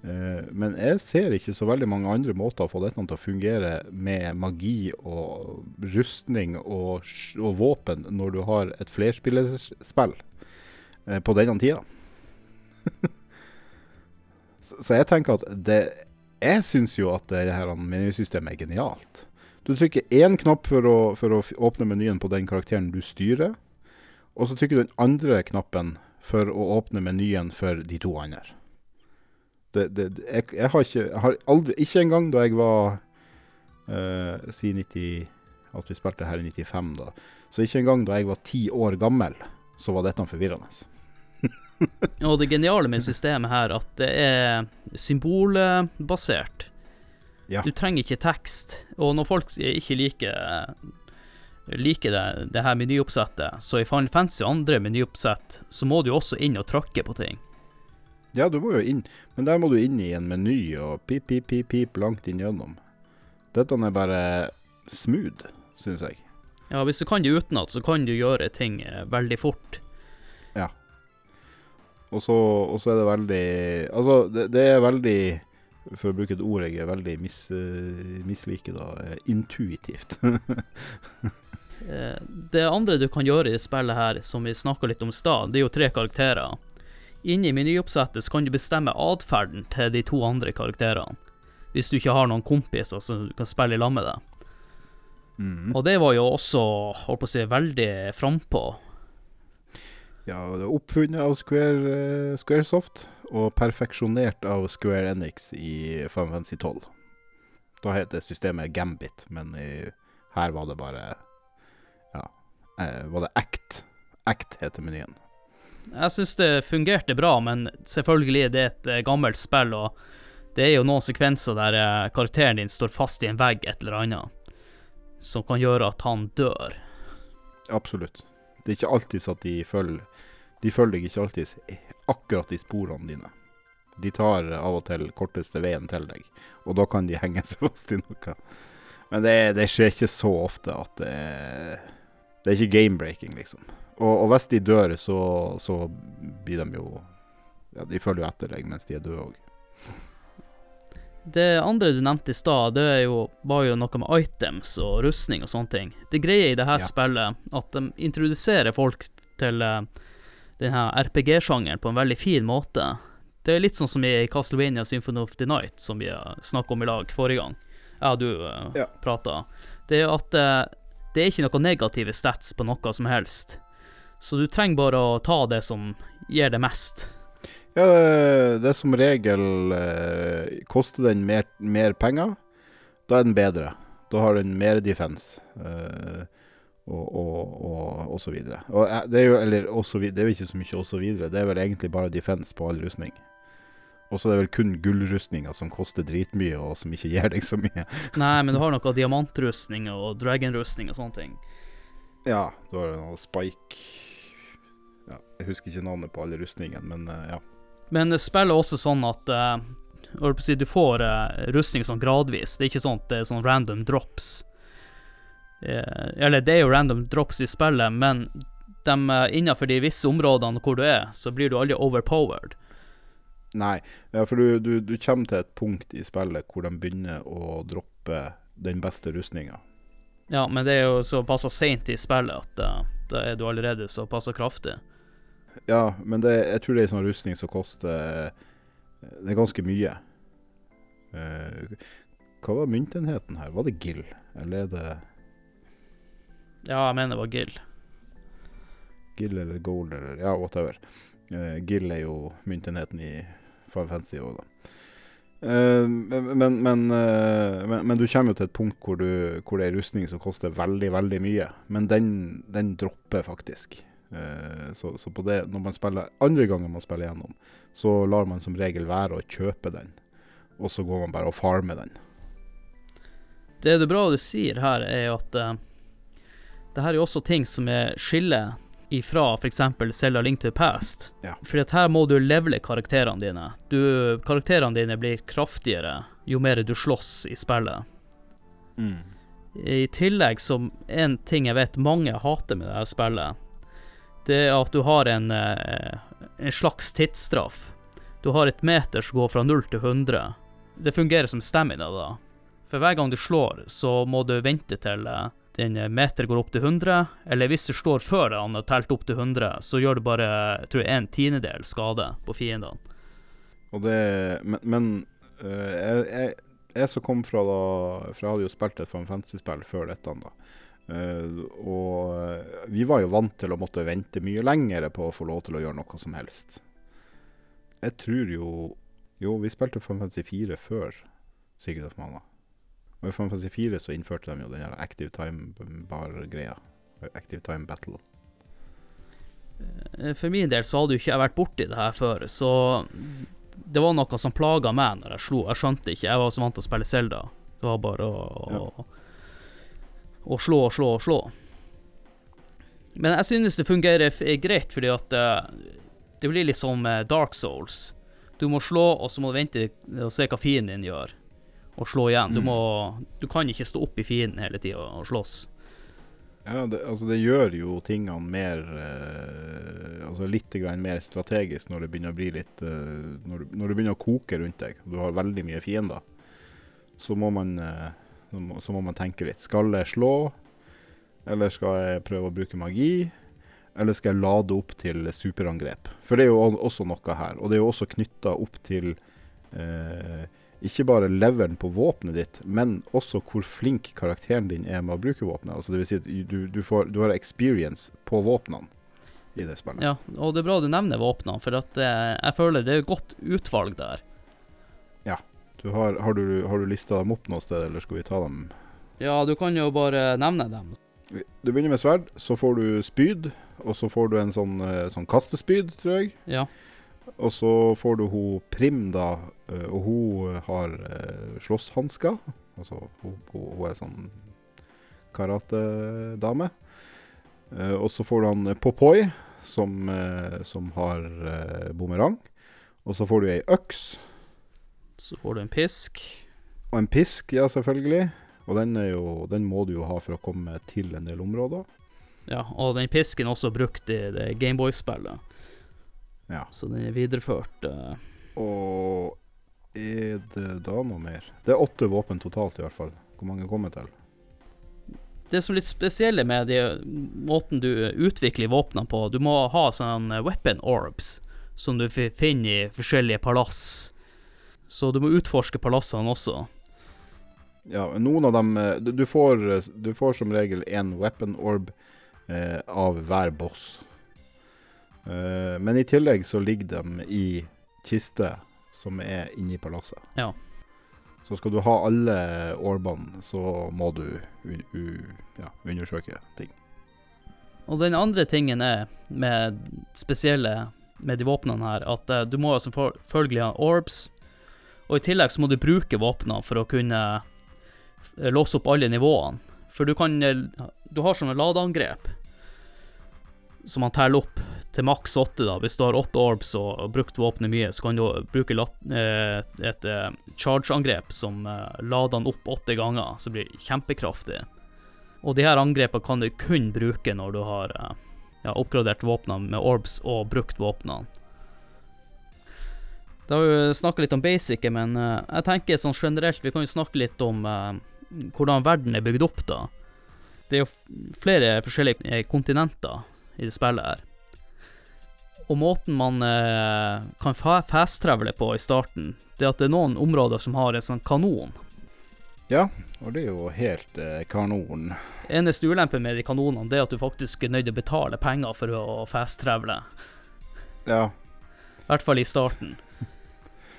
S2: Eh, men jeg ser ikke så veldig mange andre måter å få dette til å fungere med magi og rustning og, og våpen når du har et flerspillerspill eh, på denne tida. Så, jeg tenker at det Jeg syns jo at det her menysystemet er genialt. Du trykker én knapp for å, for å åpne menyen på den karakteren du styrer. Og så trykker du den andre knappen for å åpne menyen for de to andre. Det, det, det, jeg, jeg har ikke jeg har aldri, Ikke engang da jeg var uh, Si 90 At vi spilte her i 95, da. Så ikke engang da jeg var ti år gammel, så var dette forvirrende.
S1: Og det geniale med systemet her, at det er symbolbasert.
S2: Ja.
S1: Du trenger ikke tekst. Og når folk ikke liker liker det, det her menyoppsettet, så i Final Fantasy og andre menyoppsett, så må du jo også inn og tråkke på ting.
S2: Ja, du må jo inn, men der må du inn i en meny og pip, pip, pip, pip langt inn gjennom. Dette er bare smooth, syns jeg.
S1: Ja, hvis du kan det utenat, så kan du gjøre ting eh, veldig fort.
S2: Ja. og så er det veldig Altså, det, det er veldig For å bruke et ord jeg er veldig mis, eh, misliker, da. eh, Intuitivt.
S1: Eh, Det andre du kan gjøre i spillet her, som vi snakka litt om i stad, det er jo tre karakterer. Inne i menyoppsettet kan du bestemme atferden til de to andre karakterene. Hvis du ikke har noen kompiser som du kan spille i lag med deg.
S2: Mm.
S1: Og det var jo også, holdt på å si, veldig frampå.
S2: Ja, det er oppfunnet av Square, eh, Squaresoft og perfeksjonert av Square Enix i Final Fantasy 12. Da heter systemet Gambit, men i, her var det bare Ja, eh, var det Act. Act heter menyen.
S1: Jeg syns det fungerte bra, men selvfølgelig det er et eh, gammelt spill, og det er jo noen sekvenser der eh, karakteren din står fast i en vegg et eller annet, som kan gjøre at han dør.
S2: Absolutt. Det er ikke alltid så at de følger De følger deg ikke alltid akkurat i sporene dine. De tar av og til korteste veien til deg, og da kan de henge seg fast i noe. Men det, det skjer ikke så ofte at det er Det er ikke game-breaking, liksom. Og, og hvis de dør, så, så blir de jo Ja, de følger jo etter deg mens de er døde òg.
S1: Det andre du nevnte i stad, det jo, var jo noe med items og rustning og sånne ting. Det greie i det her
S2: Ja.
S1: spillet, at de introduserer folk til uh, denne RPG-sjangeren på en veldig fin måte. Det er litt sånn som i Castlevania Symphony of the Night, som vi snakka om i lag forrige gang. Ja, du uh,
S2: Ja.
S1: prata. Det er at uh, det er ikke noen negative stats på noe som helst. Så du trenger bare å ta det som gir det mest.
S2: Ja, det, det er som regel eh, Koster den mer, mer penger, da er den bedre. Da har den mer defense. Eh, og, og, og, og så videre. Og eh, det er jo Eller også, det er jo ikke så mye og så videre. Det er vel egentlig bare defense på all rustning. Og så er det vel kun gullrustninger som koster dritmye, og som ikke gir deg så mye.
S1: Nei, men du har noe diamantrustninger og dragonrustning og sånne ting.
S2: Ja, du har noe spike ja, Jeg husker ikke navnet på alle rustningene, men eh, ja.
S1: Men det spiller også sånn at si, du får uh, rustning sånn gradvis. Det er ikke sånn at det er sånn random drops. Eh, eller det er jo random drops i spillet, men de, eh, innenfor de visse områdene hvor du er, så blir du aldri overpowered.
S2: Nei, ja, for du, du, du kommer til et punkt i spillet hvor de begynner å droppe den beste rustninga.
S1: Ja, men det er jo såpass seint i spillet at uh, da er du allerede såpass kraftig.
S2: Ja, men det, jeg tror det er en sånn rustning som koster Det er ganske mye. Uh, hva var myntenheten her? Var det gill, eller er det
S1: Ja, jeg mener det var Gill.
S2: gill eller gold eller Ja, whatever. Uh, gill er jo myntenheten i Five Fancy òg, da. Uh, men, men, men, eh, men, men du kommer jo til et punkt hvor, du, hvor det er rustning som koster veldig, veldig mye. Men den, den dropper faktisk. Uh, så, så på det, når man spiller andre ganger man spiller gjennom, så lar man som regel være å kjøpe den. Og så går man bare og farmer den.
S1: Det er det bra du sier her, er at det her er jo også ting som er skillet ifra f.eks. Zelda Link to the Past.
S2: Ja.
S1: Fordi at her må du levele karakterene dine. Du, karakterene dine blir kraftigere jo mer du slåss i spillet. I tillegg, som en ting jeg vet mange hater med det her spillet, det er at du har en, eh, en slags tidsstraff. Du har et meter som går fra 0 til 100. Det fungerer som stamina, da. For hver gang du slår, så må du vente til eh, den meter går opp til 100, eller hvis du står før han har telt opp til 100, så gjør du bare jeg tror en tiendedel skade på fiendene.
S2: Og det Men, men uh, jeg, jeg, jeg som kom fra da For jeg hadde jo spilt et Final Fantasy-spill før dette, da. Uh, og vi var jo vant til å måtte vente mye lenger på å få lov til å gjøre noe som helst. Jeg tror jo Jo, vi spilte Final Fantasy 4 før Sigurd of Mana. Og i Final Fantasy 4 så innførte de jo den her Active Time Bar-greia. Active Time Battle.
S1: Eh, For min del så hadde jo ikke jeg vært borti det her før, så det var noe som plaga meg når jeg slo. Jeg skjønte ikke. Jeg var så vant til å spille Zelda. Det var bare å, å, å slå og slå og slå. Men jeg synes det fungerer f- greit, fordi at eh, det blir litt som eh, Dark Souls. Du må slå, og så må du vente og se hva fienden din gjør, og slå igjen. Du
S2: Mm.
S1: må Du kan ikke stå opp i fienden hele tida og slåss.
S2: Ja, det, altså det gjør jo tingene mer eh, Altså litt grann mer strategisk når det begynner å bli litt eh, når, du- når det begynner å koke rundt deg, du har veldig mye fiender, så må man eh, så må, så må man tenke litt. Skal jeg slå, eller skal jeg prøve å bruke magi? Eller skal jeg lade opp til superangrep? For det er jo også noe her. Og det er jo også knytta opp til eh, ikke bare leveren på våpenet ditt, men også hvor flink karakteren din er med å bruke våpenet. Altså det vil si at du, du, får, du har experience på våpnene i det spillet.
S1: Ja, og det er bra du nevner våpnene, for at eh, jeg føler det er et godt utvalg der.
S2: Du har, har, du, har du lista dem opp noe sted, eller skal vi ta dem?
S1: Ja, du kan jo bare nevne dem.
S2: Du begynner med sverd, så får du spyd, og så får du en sånn, eh, sånn kastespyd, tror jeg.
S1: Ja.
S2: Og så får du hun Prim, da, eh, og hun har uh, slåsshansker. Altså, hun, hun, er sånn karatedame. Og så får du han Popoi, som, som har bumerang. Og så får du ei øks.
S1: Så får du en pisk.
S2: Og en pisk, ja, selvfølgelig. Og den, er jo, den må du jo ha for å komme til en del områder.
S1: Ja, og den pisken er også brukt i Gameboy-spillet.
S2: Ja.
S1: Så den er videreført. eh.
S2: Og er det da noe mer? Det er åtte våpen totalt, i hvert fall. Hvor mange kommer til?
S1: Det som er litt spesielle med de, måten du utvikler våpnene på, du må ha sånne weapon orbs som du fi- finner i forskjellige palass. Så du må utforske palassene også.
S2: Ja, noen av dem eh, Du, du, får, eh, du får som regel en weapon orb eh, av hver boss. Eh, men i tillegg så ligger de i kiste som er inni palasset.
S1: Ja.
S2: Så skal du ha alle orbene, så må du ja, undersøke ting.
S1: Og den andre tingen er med spesielle med de våpnene her, at eh, du må jo selvfølgelig ha orbs, og i tillegg så må du bruke våpnene for å kunne eh, låse opp alle nivåene. For du kan Du har sånne ladeangrep som man teller opp til maks åtte, da. Hvis du har åtte orbs og og brukt våpenet mye, så kan du bruke lat, eh, et eh, charge-angrep som eh, lader den opp åtte ganger, så blir kjempekraftig. Og de her angrepene kan du kun bruke når du har eh, ja, oppgradert våpnene med orbs og brukt våpnene. Da har vi snakket litt om basic, men eh, jeg tenker sånn generelt, vi kan jo snakke litt om eh, hvordan verden er bygd opp, da. Det er jo flere forskjellige kontinenter i det spillet her. Og måten man eh, kan fa fast-travele på i starten, det er at det er noen områder som har en sånn kanon.
S2: Ja, Og det er jo helt eh, kanon.
S1: Eneste ulempe med de kanonene, det er at du faktisk er nødt til å betale penger for å fast-travele.
S2: Ja.
S1: I hvert fall i starten.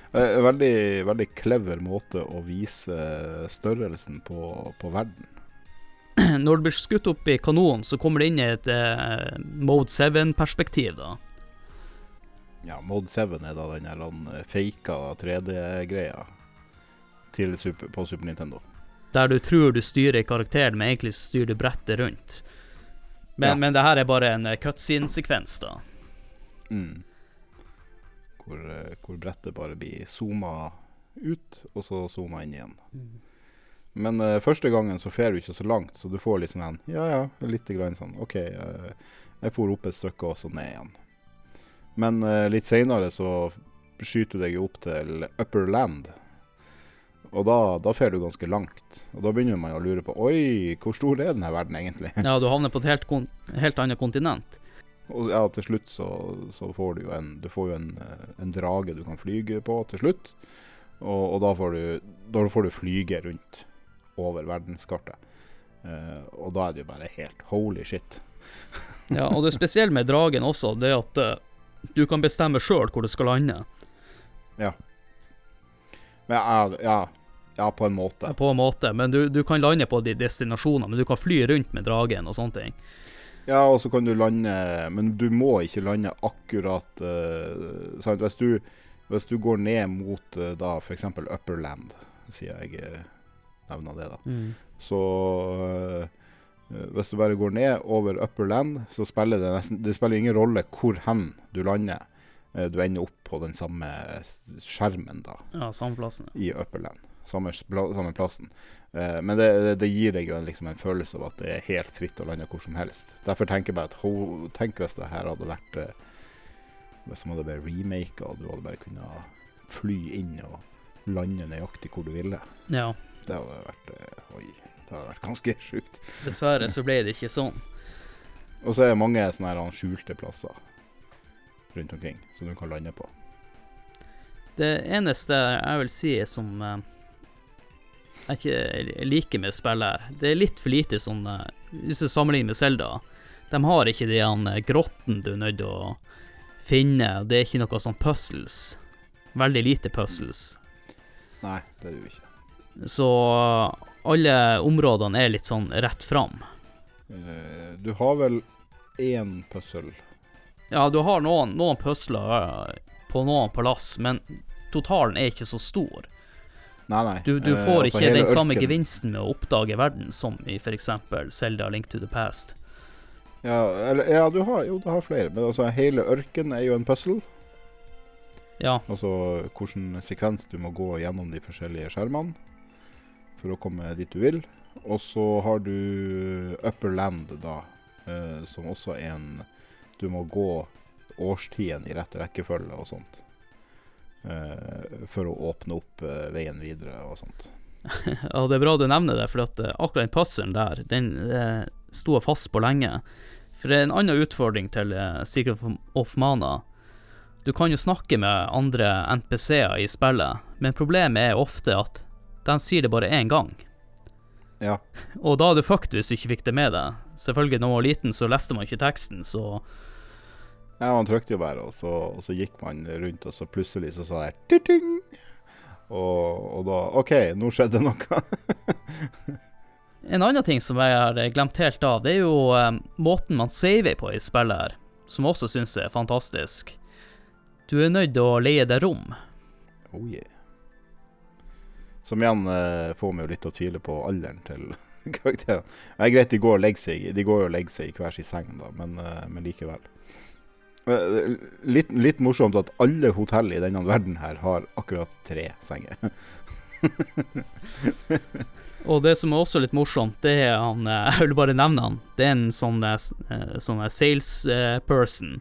S2: Eh, veldig, veldig clever måte å vise størrelsen på, på verden.
S1: Når du blir skutt opp i kanonen, så kommer det inn i et eh, Mode 7-perspektiv, da.
S2: Ja, Mode 7 er da den der eh, faka 3D-greia super, på Super Nintendo.
S1: Der du tror du styrer karakteren, men egentlig styrer du brettet rundt. Men,
S2: Ja.
S1: men det her er bare en eh, cutscene-sekvens, da.
S2: Mm. Hvor, eh, hvor brettet bare blir zooma ut, og så zooma inn igjen. Men uh, første gangen så fer du ikke så langt, så du får litt sånn en, Ja ja, lite grann sånn OK, uh, jeg for opp et stykke og så ned igjen. Men uh, litt seinere så skyter du deg opp til Upper Land. Og da, da fer du ganske langt. Og da begynner man å lure på Oi, hvor stor er denne verden egentlig?
S1: Ja, du havner på et helt, kon helt annet kontinent.
S2: Og ja, til slutt så, så får du jo en Du får jo en, en drage du kan flyge på til slutt. Og, og da, får du, da får du flyge rundt over verdenskartet. Uh, og da er det jo bare helt holy shit.
S1: Ja, og det spesielle med dragen også, det at uh, du kan bestemme sjøl hvor du skal lande,
S2: Men ja, ja, ja på en måte.
S1: på en måte. Men du, du kan lande på de destinasjonene, men du kan fly rundt med dragen og sånne ting.
S2: Ja, og så kan du lande Men du må ikke lande akkurat uh, sant? Hvis, du, hvis du går ned mot uh, da f.eks. Upperland, sier jeg eh, nevner det, da. Så øh, hvis du bare går ned over upper land, så spiller det nesten Det spiller ingen rolle hvor hen du lander. Eh, Du ender opp på den samme skjermen da,
S1: Ja, samme plassen.
S2: i upper land. Samme, samme plassen. Eh, Men det, det, det gir deg jo en, liksom en følelse av at det er helt fritt å lande hvor som helst. Derfor tenker jeg bare at ho, Tenk hvis det her hadde vært eh, Hvis de hadde bare remaka, og du hadde bare kunnet fly inn og lande nøyaktig hvor du ville.
S1: Ja.
S2: Det hadde vært eh, Oi, det hadde vært ganske sjukt.
S1: Dessverre så ble det ikke sånn.
S2: Og så er det mange sånne her skjulte plasser rundt omkring som du kan lande på.
S1: Det eneste jeg vil si som eh, jeg ikke liker med spillet her, det er litt for lite sånn eh, Hvis du sammenligner med Zelda, de har ikke den grotten du er nødt til å finne. Det er ikke noe sånn puzzles. Veldig lite puzzles.
S2: Nei, det er det jo ikke.
S1: Så alle områdene er litt sånn rett fram.
S2: Eh, du har vel én puzzle
S1: Ja, du har noen, noen puzzler eh, på noen plass, men totalen er ikke så stor.
S2: Nei, nei.
S1: Du, du
S2: eh,
S1: får
S2: altså
S1: ikke den samme
S2: ørken-
S1: gevinsten med å oppdage verden som i f.eks. Zelda Link to the Past.
S2: Ja, eller, ja du har, jo, du har flere. Men altså, hele ørken er jo en puzzle.
S1: Ja,
S2: Altså hvilken sekvens du må gå gjennom de forskjellige skjermene for å komme dit du vil. Og så har du Upper Land, da, eh, som også er en Du må gå årstiden i rett rekkefølge og sånt. Eh, for å åpne opp eh, veien videre og sånt.
S1: ja, det er bra du nevner det, for at eh, akkurat den puzzlen der, den eh, sto jeg fast på lenge. For det er en annen utfordring til eh, Secret of Mana. Du kan jo snakke med andre NPC-er i spillet, men problemet er ofte at de sier det bare én gang.
S2: Ja.
S1: Og da er du fucked hvis du ikke fikk det med deg. Selvfølgelig, da man var liten, så leste man ikke teksten, så
S2: Ja, man trykte jo bare, og så, og så gikk man rundt, og så plutselig så sa jeg ting og, og da OK, nå skjedde noe.
S1: En annen ting som jeg har glemt helt av, det er jo eh, måten man saver på i spillet her, som jeg også syns er fantastisk. Du er nødt til å leie deg rom.
S2: Oh yeah. Som igjen eh, får meg jo litt til å tvile på alderen til karakterene. Det er greit, de går, og legger seg, de går og legger seg i hver sin seng, da, men, eh, men likevel. Eh, Litt, litt morsomt at alle hotell i denne verden her har akkurat tre senger.
S1: Og det som er også litt morsomt, det er han eh, Jeg vil bare nevne han. Det er en sånn, salesperson. eh, sånn eh, sales eh, person.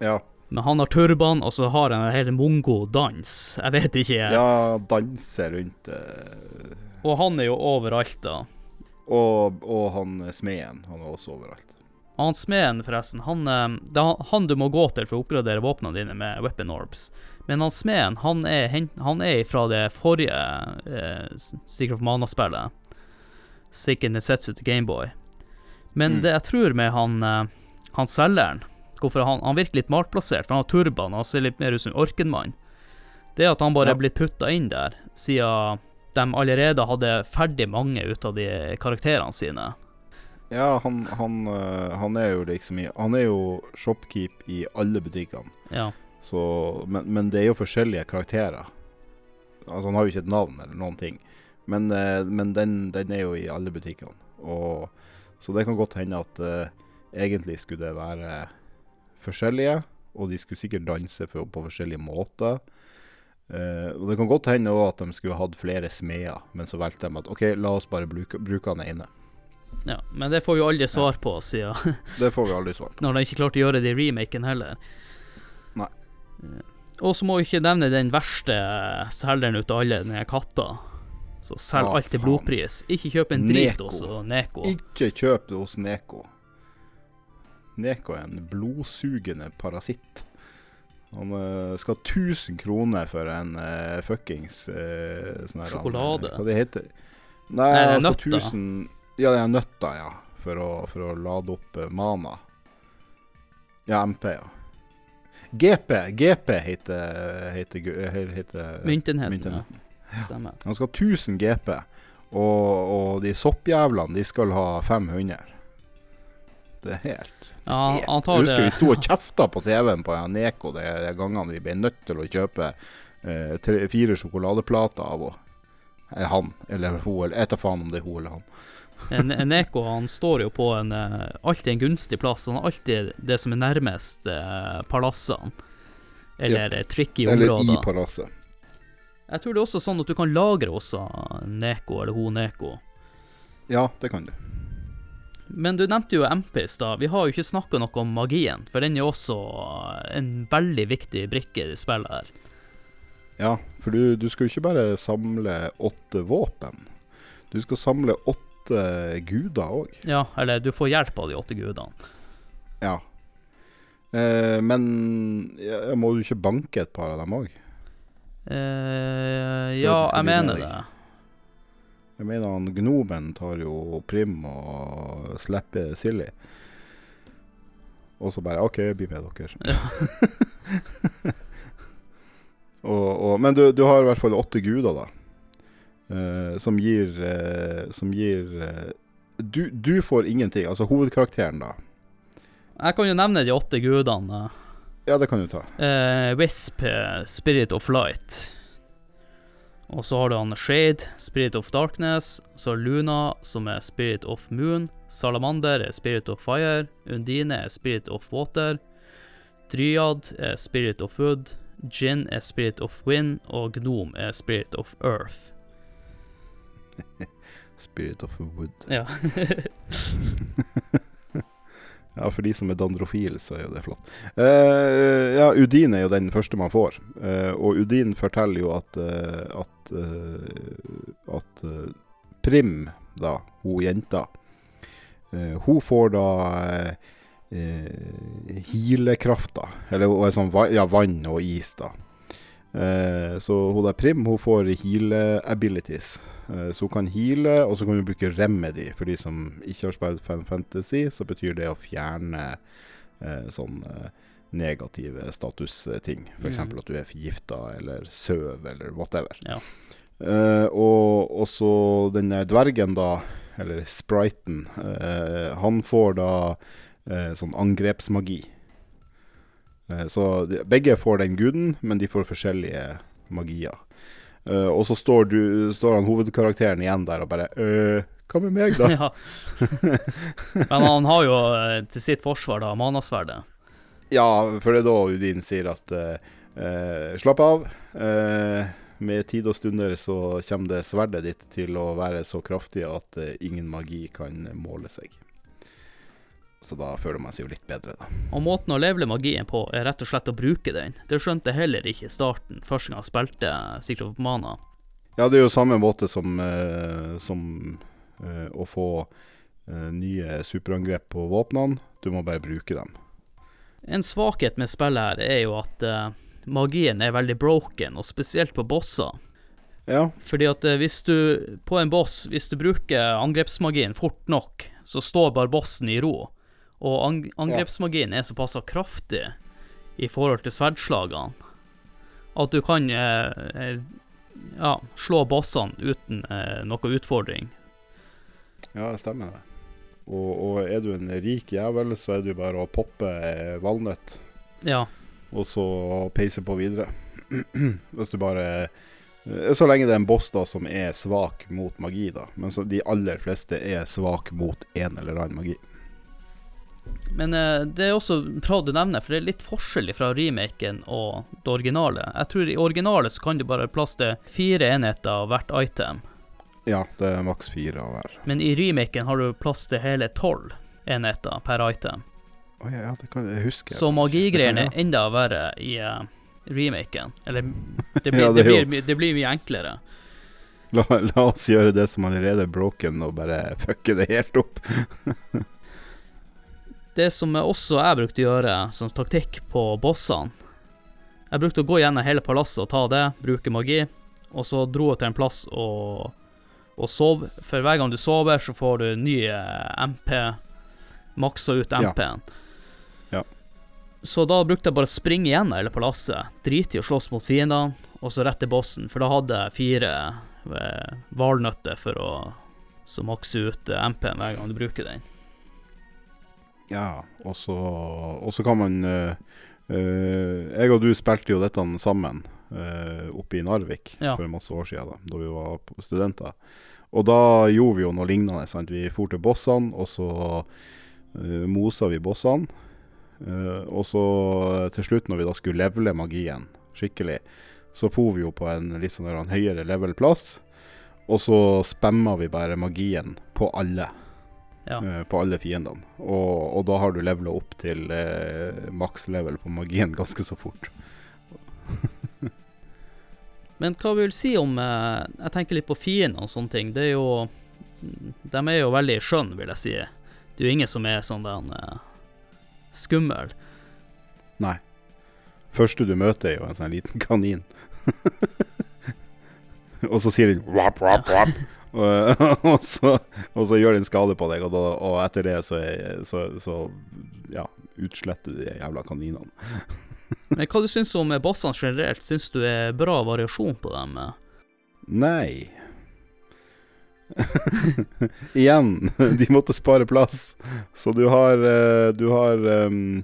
S2: Ja,
S1: Men han har turban, og så har han en hel mongo-dans. Jeg vet ikke.
S2: ja danser rundt uh...
S1: Og han er jo overalt, da.
S2: og, og han smeden, han er også overalt.
S1: Han smeden, forresten, han, eh, det er han du må gå til for å oppgradere våpnene dine med weapon orbs. Men han smeden, han er, han er fra det forrige eh, Secret of Mana-spillet. Sikken Netsetsu til Gameboy. Men
S2: Mm.
S1: det jeg tror med han, eh, han selgeren, hvorfor han, han virker litt malplassert, for han har turban og ser litt mer ut som orkenmann. det at han bare
S2: Ja.
S1: er blitt putta inn der, siden de allerede hadde ferdig mange ut av de karakterene sine.
S2: Ja, han, han, eh, han er jo liksom i Han er jo shopkeep i alle butikkene.
S1: Ja.
S2: Så, men, men det er jo forskjellige karakterer. Altså Han har jo ikke et navn eller noen ting. Men, eh, men den, den er jo i alle butikkene. Og, så det kan godt hende at uh, egentlig skulle det være forskjellige. Og de skulle sikkert danse for, på forskjellige måter. Uh, og det kan godt hende at de skulle hatt flere smeder, men så valgte de at OK, la oss bare bruke, bruke han ene.
S1: ja. Men det får vi aldri svar på, siden
S2: Det får vi aldri svar på.
S1: når de ikke klarte å gjøre det i remaken heller.
S2: Nei.
S1: Eh, Og så må vi ikke nevne den verste selgeren ut av alle, den er katta. Så selg
S2: Ja,
S1: alt til blodpris. Ikke kjøp en drit hos Neko.
S2: Ikke kjøp det hos Neko. Neko er en blodsugende parasitt. Han uh, skal ha 1000 kroner for en uh, fuckings uh, sånn her,
S1: Sjokolade.
S2: Han, Hva det heter Nei,
S1: Nei,
S2: han skal ha
S1: tusen
S2: 1000 Ja, det er nøtter, ja. For å, for å lade opp mana. Ja, MP, ja. GP. GP heter, heter, gu- heter
S1: Myntenheten.
S2: myntenheten.
S1: Ja. Stemmer.
S2: Han skal ha 1000 GP, og, og de soppjævlene, de skal ha 500. Det er helt
S1: Ja,
S2: Jeg husker vi sto og kjefta på TV-en på Neko de, de gangene vi ble nødt til å kjøpe eh, tre, fire sjokoladeplater av henne. Eh, han, eller hun, eller jeg tar faen om det er hun eller han.
S1: En- en Neko han står jo på en eh, alltid en gunstig plass. Han har alltid det som er nærmest eh, palassene. Eller eh, tricky
S2: Eller i
S1: områder.
S2: palasset.
S1: Jeg tror det er også sånn at du kan lagre også Neko, eller hun Neko.
S2: Ja, det kan du.
S1: Men du nevnte jo MP i stad. Vi har jo ikke snakka noe om magien, for den er også en veldig viktig brikke i spillet her.
S2: Ja, for du, du skal jo ikke bare samle åtte våpen. Du skal samle åtte guder òg.
S1: Ja, eller du får hjelp av de åtte gudene.
S2: Ja. Eh, men må du ikke banke et par av dem òg?
S1: Eh, ja, jeg mener det.
S2: Jeg mener han gnomen tar jo Prim og slipper Silly. Og så bare OK, bli med dere. og, og, men du, du har i hvert fall åtte guder, da. Uh, som gir uh, Som gir uh, du, du får ingenting. Altså hovedkarakteren, da.
S1: Jeg kan jo nevne de åtte gudene.
S2: Ja, det kan du ta.
S1: Wisp, Spirit of Light. Og så har du han Shade, Spirit of Darkness. Så Luna, som er Spirit of Moon. Salamander er Spirit of Fire. Undine er Spirit of Water. Dryad er Spirit of Wood. Jinn er Spirit of Wind. Og Gnome er Spirit of Earth.
S2: Spirit of Wood.
S1: Ja.
S2: Ja, for de som er dandrofil, så er jo det flott. Uh, ja, Udin er jo den første man får. Uh, og Udin forteller jo at uh, at, at Prim, da, hun jenta, hun får da hilekrafta. Eller er sånn ja, vann og is, da. Eh, så hun der Prim hun får heal-abilities. Eh, så hun kan heale, og så kan hun bruke remedy. For de som ikke har spilt Fan Fantasy, så betyr det å fjerne eh, sånn eh, negative statusting. F.eks.
S1: Mm.
S2: at du er forgifta eller søv eller whatever.
S1: Ja.
S2: Eh, og så denne dvergen, da, eller spriten, eh, han får da eh, sånn angrepsmagi. Eh, Så de, begge får den guden, men de får forskjellige magier. Uh, og så står, du, står han hovedkarakteren igjen der og bare øh, Hva med meg, da?
S1: ja. Men han har jo eh, til sitt forsvar da manasverdet.
S2: ja, for det er da Udin sier at uh, slapp av. Med tid og stunder så kommer det sverdet ditt til å være så kraftig at ingen magi kan måle seg. Så da føler man seg jo litt bedre, da.
S1: Og måten å levele magien på er rett og slett å bruke den. Det skjønte jeg heller ikke i starten, første gang jeg spilte Secret of Mana.
S2: Ja, det er jo samme måte som, eh, som eh, å få eh, nye superangrep på våpnene. Du må bare bruke dem.
S1: En svakhet med spillet her er jo at magien er veldig broken, og spesielt på bosser.
S2: Ja,
S1: Fordi at hvis du, på en boss, hvis du bruker angrepsmagien fort nok, så står bare bossen i ro. Og ang angrepsmagien er såpass kraftig i forhold til sverdslagene at du kan eh, eh, ja, slå bossene uten eh, noe utfordring.
S2: ja det stemmer det. Og, og er du en rik jævel, så er det jo bare å poppe eh, valnøtt,
S1: Ja.
S2: og så peise på videre. Hvis du bare eh, Så lenge det er en boss da som er svak mot magi, da. Men så de aller fleste er svak mot en eller annen magi.
S1: Men eh, det er også bra du nevner, for det er litt forskjell fra remaken og det originale. Jeg tror i originale så kan du bare plaste plass til fire enheter av hvert item,
S2: Ja, det er maks fire av hver.
S1: men i remaken har du plass til hele tolv enheter per item.
S2: Å ja, ja, det kan jeg huske.
S1: Så magigreiene
S2: Ja.
S1: er enda verre i uh, remaken. Eller det blir,
S2: Ja,
S1: det,
S2: det
S1: blir, det blir mye enklere.
S2: La, la oss gjøre det som allerede er broken, og bare fucke det helt opp.
S1: Det som jeg også jeg brukte å gjøre som taktikk på bossene Jeg brukte å gå gjennom hele palasset og ta det, bruke magi, og så dro jeg til en plass og, og sov. For hver gang du sover, så får du ny eh, MP. Maksa ut
S2: Ja.
S1: MP-en.
S2: Ja.
S1: Så da brukte jeg bare å springe gjennom hele palasset, drite i å slåss mot fiendene, og så rett til bossen, for da hadde jeg fire hvalnøtter for å så makse ut eh, MP-en hver gang du bruker den.
S2: Ja, og så, kan man eh, eh, Jeg og du spilte jo dette sammen eh, oppe i Narvik
S1: Ja.
S2: for masse år siden, da, da vi var studenter. Og da gjorde vi jo noe lignende. Sant? Vi for til bossene, og så uh, mosa vi bossene. Uh, og så til slutt, når vi da skulle levele magien skikkelig, så for vi jo på en litt sånn høyere level-plass. Og så spamma vi bare magien på alle
S1: Ja.
S2: eh, på alle fiendene. Og, og da har du levela opp til eh, maks level på magien ganske så fort.
S1: Men hva vil si om eh, Jeg tenker litt på fiender og sånne ting. Det er jo De er jo veldig skjønne, vil jeg si. Det er jo ingen som er sånn den eh, skummel.
S2: Første du møter, er jo en sånn liten kanin. og så sier den wap, wap, wap. Og, og, så, og så gjør den skade på deg, og, da, og etter det så, så, så ja, utsletter de jævla kaninene.
S1: Men hva du syns om bossene generelt? Syns du er bra variasjon på dem?
S2: Nei. Igjen, de måtte spare plass. Så du har eh, Du har um,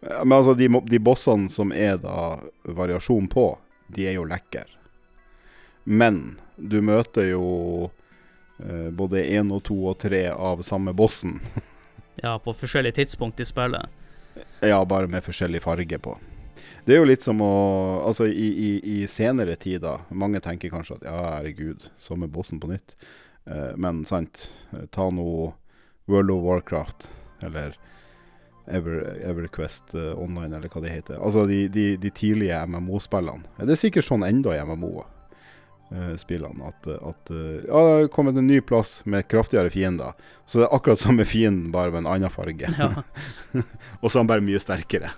S2: Men altså, de, de bossene som er da variasjon på, de er jo lekre. Men du møter jo eh, både én og to og tre av samme bossen.
S1: Ja, på forskjellige tidspunkt i spillet.
S2: Ja, bare med forskjellig farge på. Det er jo litt som å Altså, i, i, i senere tider Mange tenker kanskje at ja, herregud, samme bossen på nytt. Eh, men sant, eh, ta nå World of Warcraft, eller Ever, Everquest uh, Online, eller hva det heter. Altså de, de, de tidlige MMO-spillene. Det er sikkert sånn enda i MMO-spillene. At, at eh, ja, det har kommet en ny plass med kraftigere fiender. Så det er akkurat samme fienden, bare med en annen farge.
S1: Ja.
S2: Og så er han bare mye sterkere.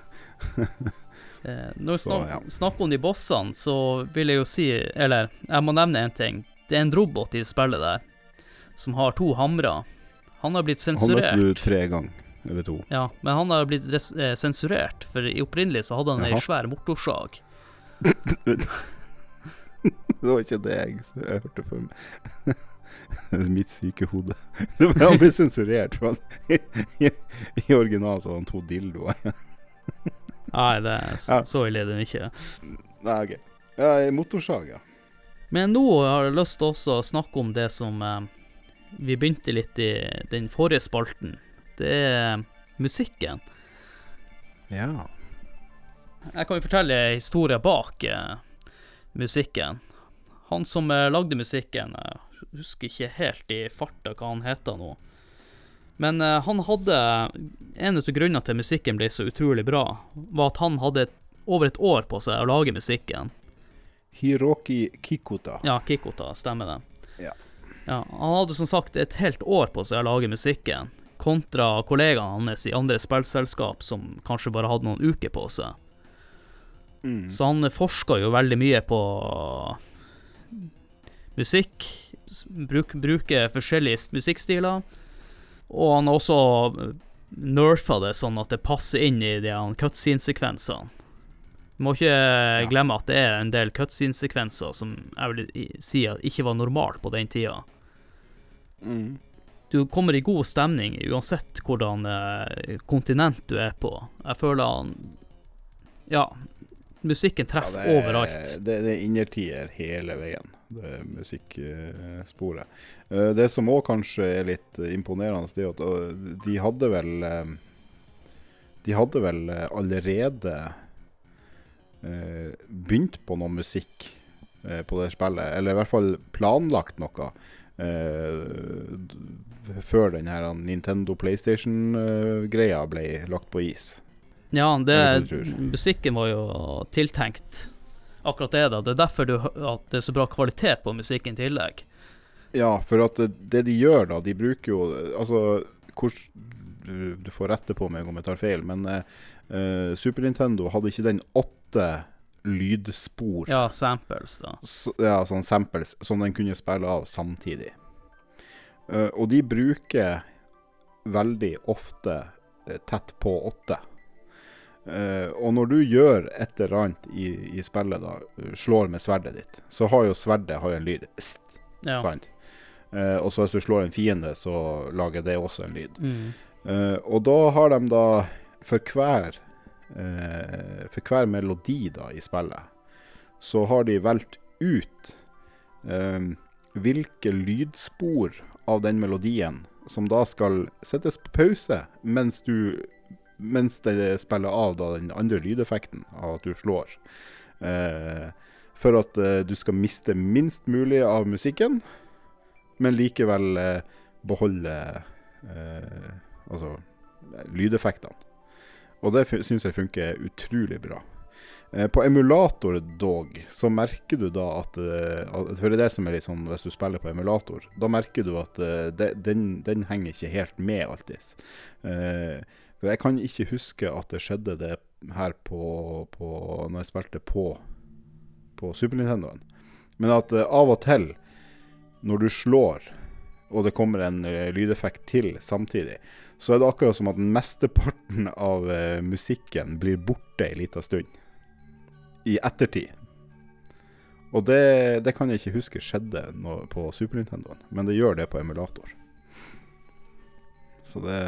S1: Eh, når vi snak
S2: ja.
S1: snakker om de bossene, så vil jeg jo si Eller, jeg må nevne en ting. Det er en robot i spillet der som har to hamrer. Han har blitt
S2: Han
S1: sensurert.
S2: møtte du tre ganger, eller to.
S1: Ja, men han har blitt eh, sensurert, for i opprinnelig så hadde han ei svær motorsag.
S2: Det var ikke det jeg, jeg hørte for meg. Mitt syke hode. Han ble sensurert. for han- I, i, originalen så hadde han to dildoer.
S1: Nei, det er s- så ille det ikke.
S2: Nei, OK. Ja, motorsag, ja.
S1: Men nå har jeg lyst til også å snakke om det som eh, vi begynte litt i den forrige spalten. Det er musikken.
S2: Ja.
S1: Jeg kan jo fortelle historien historie bak eh, musikken. Han som eh, lagde musikken, jeg husker ikke helt i farta hva han heter nå. Men eh, han hadde En av grunnene til musikken ble så utrolig bra, var at han hadde over et år på seg å lage musikken.
S2: Hiroki Kikuta.
S1: Ja, Kikota, stemmer det.
S2: Ja.
S1: Ja, Han hadde som sagt et helt år på seg å lage musikken, kontra kollegaene hans i andre spillselskap som kanskje bare hadde noen uker på seg.
S2: Mm.
S1: Så han forska jo veldig mye på musikk, bruk, bruker forskjellige musikkstiler, og han har også nerfa det sånn at det passer inn i de cutscene-sekvensene. Må ikke glemme at det er en del cutscene-sekvenser som jeg vil si at ikke var normalt på den tida.
S2: Mm.
S1: Du kommer i god stemning uansett hvordan eh, kontinent du er på. Jeg føler han Ja, musikken
S2: Ja,
S1: treffer
S2: det er-
S1: overalt.
S2: Det, det er innertier hele veien, det er musikksporet. Eh, Det som òg kanskje er litt imponerende, det er at eh, de hadde vel eh, De hadde vel allerede begynt på noe musikk på det spillet, eller i hvert fall planlagt noe. før den her Nintendo PlayStation-greia ble lagt på is.
S1: Ja, det, musikken var jo tiltenkt akkurat det, da. Det er derfor du, at det er så bra kvalitet på musikken i tillegg.
S2: Ja, for at det, de gjør da, de bruker jo Altså, hvor, du, du får rette på meg om jeg tar feil, men eh, eh, Super Nintendo hadde ikke den åtte lydspor
S1: Ja, samples, da.
S2: så, Ja, sånn samples som den kunne spille av samtidig. Eh, og de bruker veldig ofte eh, tett på åtte. Eh, og når du gjør et eller annet i, i spillet, da, slår med sverdet ditt, så har jo sverdet har jo en lyd. St,
S1: Ja.
S2: Sant? Uh, og så hvis du slår en fiende, så lager det også en lyd.
S1: Mm.
S2: Uh, og da har de da for hver eh, For hver melodi da i spillet, så har de valgt ut eh, hvilke lydspor av den melodien som da skal settes på pause mens du mens det spiller av da den andre lydeffekten av at du slår. Eh, for at eh, du skal miste minst mulig av musikken, men likevel eh, beholde eh, altså lydeffektene. Og det syns jeg funker utrolig bra. Eh, på emulator dog, så merker du da at eh, For det er det som er litt sånn hvis du spiller på emulator, da merker du at eh, det, den, den henger ikke helt med alltid. Eh, for jeg kan ikke huske at det skjedde det her på, på Når jeg spilte på på Super Nintendoen. Men at eh, av og til, når du slår, og det kommer en eh, lydeffekt til samtidig, så er det akkurat som at mesteparten av eh, musikken blir borte ei lita stund. I ettertid. Og det, det kan jeg ikke huske skjedde på Super Nintendoen, men det gjør det på emulator. Så det,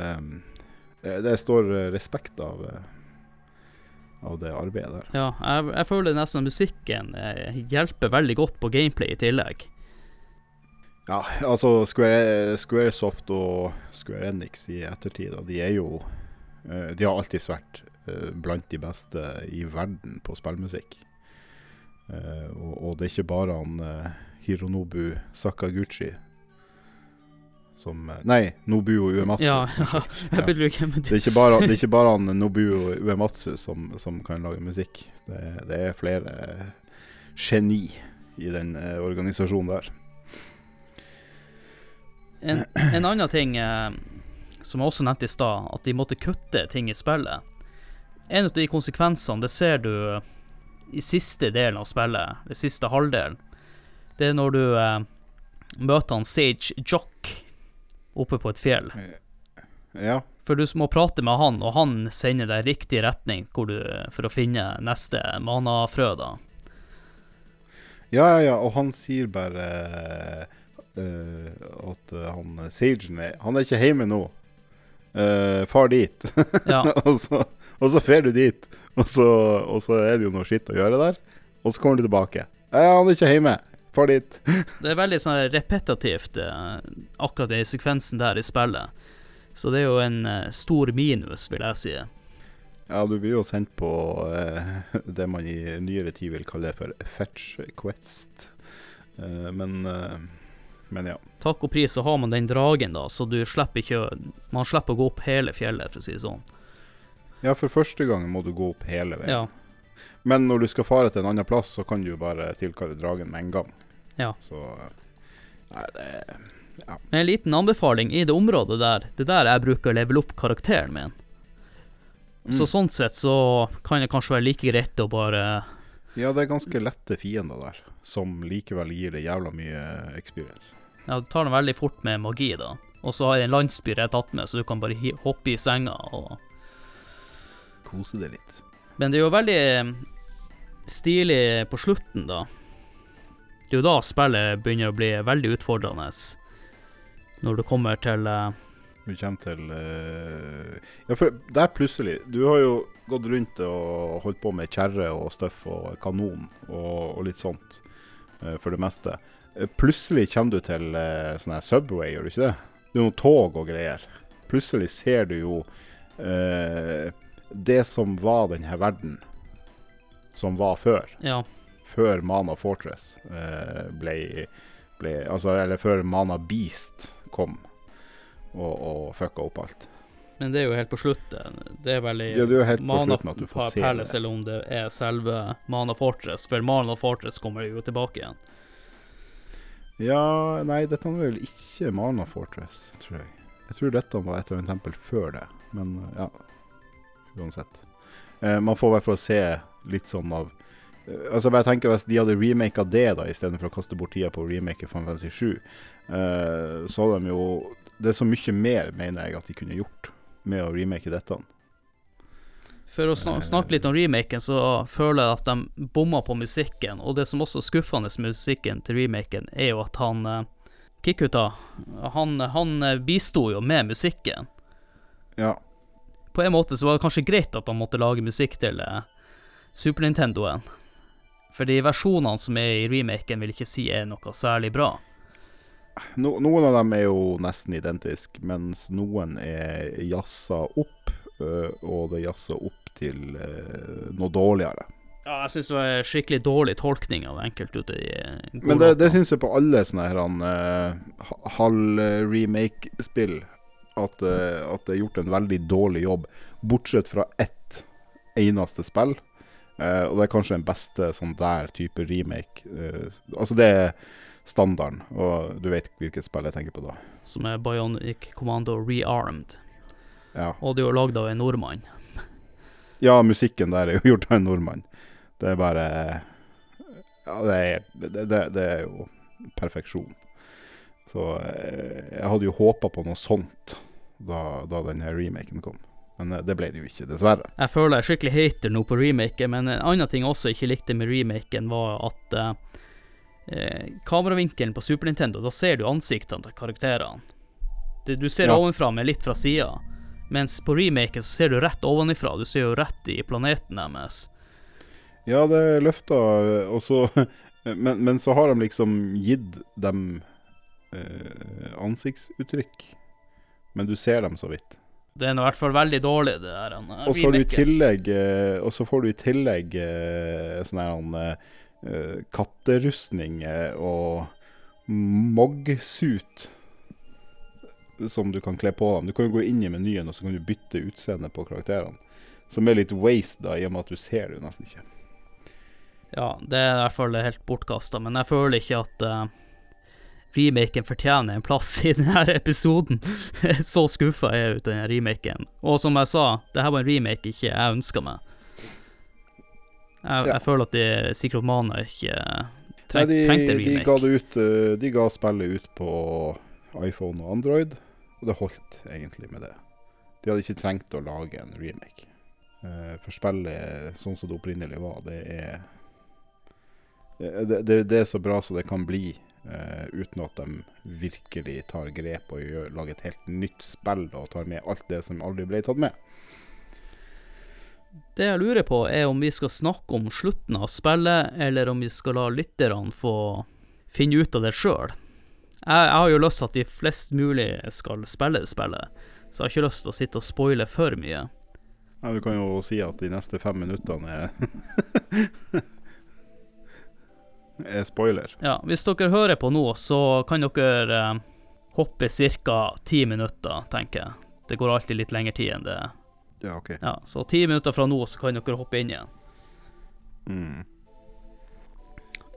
S2: det, det står eh, respekt av, eh, av det arbeidet der.
S1: Ja, jeg, jeg føler nesten musikken eh, hjelper veldig godt på gameplay i tillegg.
S2: Ja, altså Square, Squaresoft og Square Enix i ettertid, de er jo eh, De har alltid vært eh, blant de beste i verden på spillmusikk. Eh, og, og det er ikke bare han eh, Hironobu Sakaguchi som eh, Nei, Nobuo Uematsu.
S1: Ja, ja, jeg
S2: Ja.
S1: beklager, men
S2: Det er ikke bare, det er ikke bare han Nobuo Uematsu som, som kan lage musikk. Det, det er flere geni i den eh, organisasjonen der.
S1: En, en annen ting eh, som jeg også nevnte i stad, at de måtte kutte ting i spillet. En av de konsekvensene, det ser du i siste delen av spillet, det siste halvdelen. Det er når du eh, møter han Sage Jock oppe på et fjell.
S2: Ja.
S1: For du må prate med han, og han sender deg riktig retning du, for å finne neste manafrø, da.
S2: Ja, ja, ja, og han sier bare uh, at han Sagen er Han er ikke hjemme nå. Uh, far dit.
S1: Ja,
S2: og, så, og så fer du dit, og så, og så er det jo noe skitt å gjøre der. Og så kommer du tilbake. Ja, han er ikke hjemme. Far dit.
S1: det er veldig sånn repetitivt, eh, akkurat den sekvensen der i spillet. Så det er jo en eh, stor minus, vil jeg si.
S2: Ja, du blir jo sendt på eh, det man i nyere tid vil kalle for fetch quest. Eh, men, eh, men ja.
S1: Takk og pris så har man den dragen, da, så du slipper ikke Man slipper å gå opp hele fjellet, for å si det sånn.
S2: Ja, for første gang må du gå opp hele veien.
S1: Ja.
S2: Men når du skal fare til en annen plass, så kan du jo bare tilkalle dragen med en gang.
S1: Ja.
S2: Så Nei, det
S1: Men en liten anbefaling i det området der, det er der jeg bruker å level opp karakteren min. Så
S2: Mm.
S1: sånn sett så kan det kanskje være like greit å bare
S2: Ja, det er ganske lette fiender der, som likevel gir det jævla mye experience.
S1: Ja, du tar den veldig fort med magi, da. Og så har jeg en landsby jeg har tatt med, så du kan bare hoppe i senga og
S2: Kose deg litt.
S1: Men det er jo veldig stilig på slutten, da. Det er jo da spillet begynner å bli veldig utfordrende. Når du kommer til eh,
S2: Du kommer til uh, Ja, for der plutselig Du har jo gått rundt og holdt på med kjerre og støff og kanon og, og litt sånt, uh, for det meste. Eh, Plutselig kommer du til eh, sånn her Subway, gjør du ikke det? Det er noen tog og greier. Plutselig ser du jo eh, det som var denne verden, som var før.
S1: Ja,
S2: Før Mana Fortress eh, ble, ble Altså, eller før Mana Beast kom og, og fucka opp alt.
S1: men det er jo helt på slutten. Det er vel i
S2: Ja, du er helt på
S1: Mana
S2: slutten at du får se
S1: Palace, eller om det er selve Mana Fortress. For Mana Fortress kommer jo tilbake igjen.
S2: Ja, nei, dette var vel ikke Mana Fortress, tror jeg. Jeg tror dette var et eller annet tempel før det, men ja. Uansett. Eh, man får i hvert fall se litt sånn av Altså bare tenker Hvis de hadde remaka det, da istedenfor å kaste bort tida på å remake Final Fantasy 7, uh, så hadde de jo Det er så mye mer, mener jeg, at de kunne gjort med å remake dette.
S1: For å snak snakke litt om remaken, så føler jeg at de bomma på musikken. Og det som også er skuffende med musikken til remaken, er jo at han uh, Kikuta, han, han eh, bisto jo med musikken.
S2: Ja.
S1: På en måte så var det kanskje greit at han måtte lage musikk til uh, Super Nintendoen. For de versjonene som er i remaken, vil ikke si er noe særlig bra.
S2: No, noen av dem er jo nesten identiske, mens noen er jazza opp, øh, og det er jazza opp til øh, noe dårligere.
S1: Ja, jeg syns det var skikkelig dårlig tolkning av enkelte ute i eh,
S2: Men det, det syns jeg på alle sånne her han, øh, halv-remake-spill, at, at det er gjort en veldig dårlig jobb, bortsett fra ett eneste spill. Eh, og det er kanskje den beste sånn der type remake. Uh, altså det er standarden, og du vet hvilket spill jeg tenker på da.
S1: Som er Bionic Commando Rearmed.
S2: Ja.
S1: Og det er jo lagd av en nordmann.
S2: Ja, musikken der er jo gjort av en nordmann. Det er bare Ja, det er, det, det, det er jo perfeksjon. Så uh, jeg hadde jo håpa på noe sånt da, da denne remaken kom. Men eh, det ble det jo ikke, dessverre.
S1: Jeg føler jeg er skikkelig hater nå på remaken, men en annen ting jeg også ikke likte med remaken, var at eh, eh, kameravinkelen på Super Nintendo, da ser du ansiktene til karakterene. Du ser
S2: Ja.
S1: ovenfra, med litt fra sida. Mens på remaken så ser du rett ovenifra. Du ser jo rett i planeten deres.
S2: Ja, det løfta, og så men, men så har de liksom gitt dem eh, ansiktsuttrykk. Men du ser dem så vidt.
S1: Det er i hvert fall veldig dårlig, det der eh,
S2: Og så får du i tillegg eh, sånn her eh, katterustning og moggsuit som du kan kle på dem. Du kan jo gå inn i menyen og så kan du bytte utseende på karakterene. Som er litt waste, da, i og med at du ser det jo nesten ikke.
S1: Ja, det er i hvert fall helt bortkasta, men jeg føler ikke at eh, remaken fortjener en plass i denne episoden. Så skuffa er jeg ut av denne remaken. Og som jeg sa, det her var en remake ikke jeg ønska meg. Jeg,
S2: Ja.
S1: jeg føler at de Sikromaner ikke treng,
S2: Nei, de,
S1: trengte en
S2: de
S1: remake.
S2: ga det ut eh, De ga spillet ut på iPhone og Android, og det holdt egentlig med det. De hadde ikke trengt å lage en remake. Eh, for spillet sånn som det opprinnelig var, det er det, det, det er så bra som det kan bli, eh, uten at de virkelig tar grep og gjør, lager et helt nytt spill og tar med alt det som aldri ble tatt med.
S1: Det jeg lurer på, er om vi skal snakke om slutten av spillet, eller om vi skal la lytterne få finne ut av det sjøl. Jeg, jeg har jo lyst til at de flest mulig skal spille spillet, så jeg har ikke lyst til å sitte og spoile for mye.
S2: Ja, du kan jo si at de neste fem minuttene er er spoiler.
S1: Ja, hvis dere hører på nå, så kan dere eh, hoppe ca. ti minutter, tenker jeg. Det går alltid litt lengre tid enn det.
S2: Ja, OK.
S1: Ja, så ti minutter fra nå, så kan dere hoppe inn igjen.
S2: Mm.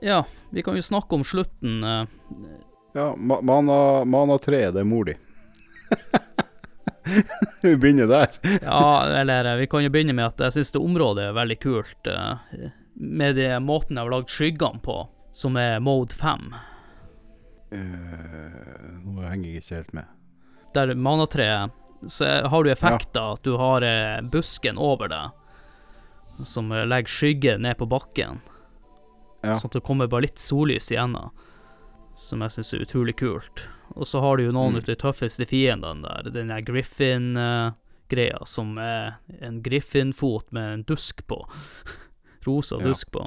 S1: Ja, vi kan jo snakke om slutten. eh,
S2: Ja, ma mana, mana 3, det er mor di. Vi begynner der.
S1: Ja, eller eh, vi kan jo begynne med at jeg syns det området er veldig kult. eh, Med det måten jeg har lagd skyggene på, som er mode 5.
S2: Uh, nå henger jeg ikke helt med.
S1: Der manatreet, så har du effekter at du har eh, busken over deg, som eh, legger skygge ned på bakken.
S2: Ja.
S1: Sånn at det kommer bare litt sollys igjennom. Som jeg syns er utrolig kult. Og så har du jo noen
S2: Mm.
S1: av de tøffeste fiendene der. Den der Griffin-greia, som er en Griffin-fot med en dusk på. Rosa dusk på.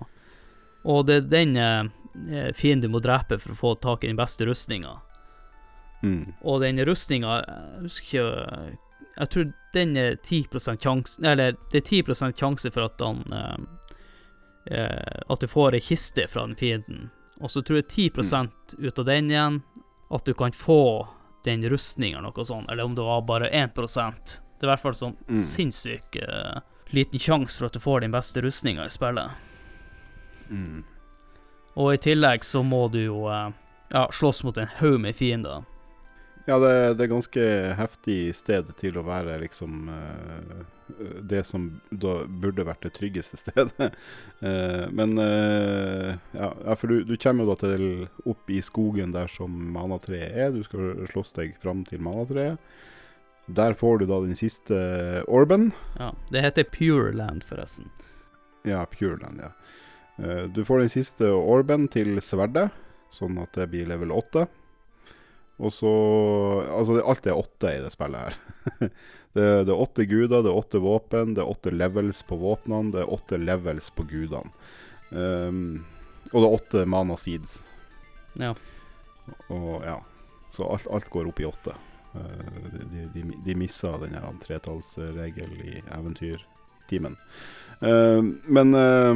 S1: Og det er den eh, fienden du må drepe for å få tak i den beste rustninga.
S2: Mm.
S1: Og den rustninga Jeg husker ikke Jeg tror den er 10% sjanse Eller det er 10 sjanse for at han eh, eh, At du får ei kiste fra den fienden. Og så tror jeg 10 ut av den igjen at du kan få den rustninga eller noe sånt. Eller om det var bare 1% Det er i hvert fall sånn
S2: Mm.
S1: sinnssyk eh, liten sjanse for at du får den beste rustninga i spillet.
S2: Mm.
S1: Og i tillegg så må du jo eh, ja, slåss mot en haug med fiender.
S2: Ja, det, det er ganske heftig sted til å være liksom eh, det som da burde vært det tryggeste stedet. Eh, men ja, ja, for du, du kommer jo da til opp i skogen der som manatreet er. Du skal slåss deg fram til manatreet. Der får du da den siste orben.
S1: Ja, det heter Pure Land, forresten.
S2: Ja, Pure Land, ja. Eh, du får den siste orben til sverdet, sånn at det blir level 8. Og så Altså, alt er åtte i det spillet her. det, det er åtte guder, det er åtte våpen, det er åtte levels på våpnene, det er åtte levels på gudene. Um, og det er åtte mana seeds.
S1: Ja.
S2: Og ja. Så alt, alt går opp i åtte. Eh, de, de, de, missa den her tretallsregel i eventyrtimen. Uh, men eh,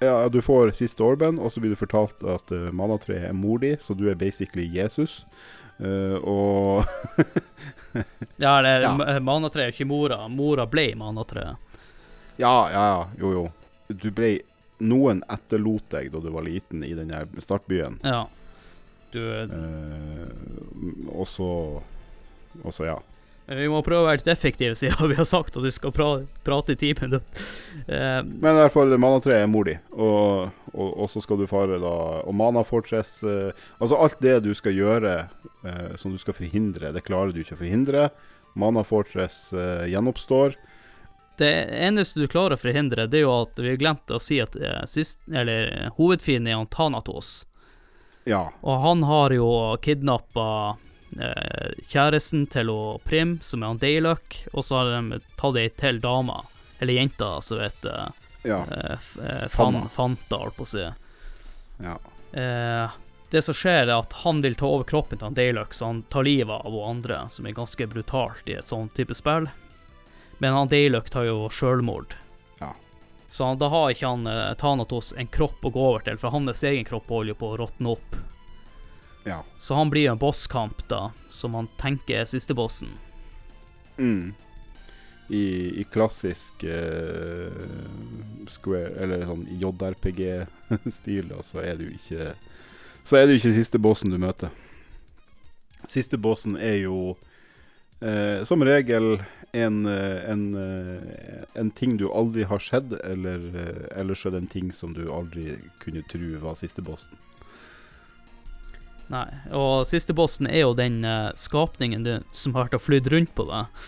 S2: ja, du får siste orben, og så blir du fortalt at uh, manatreet er mor di, så du er basically Jesus. Eh, og
S1: Ja, eller
S2: Ja.
S1: ja. manatre er ikke mora. Mora ble manatreet.
S2: Ja, ja, ja. Jo, jo. Du ble Noen etterlot deg da du var liten i den startbyen.
S1: Ja. Du
S2: Eh, og så Og så, ja.
S1: Vi må prøve å være litt effektive, siden vi har sagt at vi skal pra prate i ti minutter. Uh,
S2: Men i hvert fall, Mana 3 er mor di, og, og, og så skal du fare da Og Mana Fortress uh, Altså alt det du skal gjøre uh, som du skal forhindre, det klarer du ikke å forhindre. Mana Fortress eh, gjenoppstår.
S1: det eneste du klarer å forhindre, det er jo at vi glemte å si at sist, eller hovedfienden er han
S2: Ja.
S1: Og han har jo kidnappa kjæresten til å Prim, som er han Dayluck, og så har de tatt ei til dame, eller jenta, som heter
S2: Ja.
S1: eh, eh, Fan, Fanta, holdt på å si.
S2: ja.
S1: Eh, det som skjer, er at han vil ta over kroppen til han Dayluck, så han tar livet av hun andre, som er ganske brutalt i et sånt type spill. Men han Dayluck tar jo sjølmord.
S2: Ja.
S1: Så han, da har ikke han eh, Thanatos en kropp å gå over til, for hans egen kropp holder jo på å råtne opp.
S2: Ja.
S1: Så han blir jo en bosskamp, da, som han tenker er siste bossen.
S2: Mm. I, I klassisk uh, square, eller sånn JRPG-stil, da, så er det jo ikke Så er det jo ikke siste bossen du møter. Siste bossen er jo eh, som regel en, eh, en, eh, en ting du aldri har sett, eller, eh, eller er det en ting som du aldri kunne tro var siste bossen.
S1: Nei, og siste bossen er jo den uh, skapningen du, som har vært og flydd rundt på deg.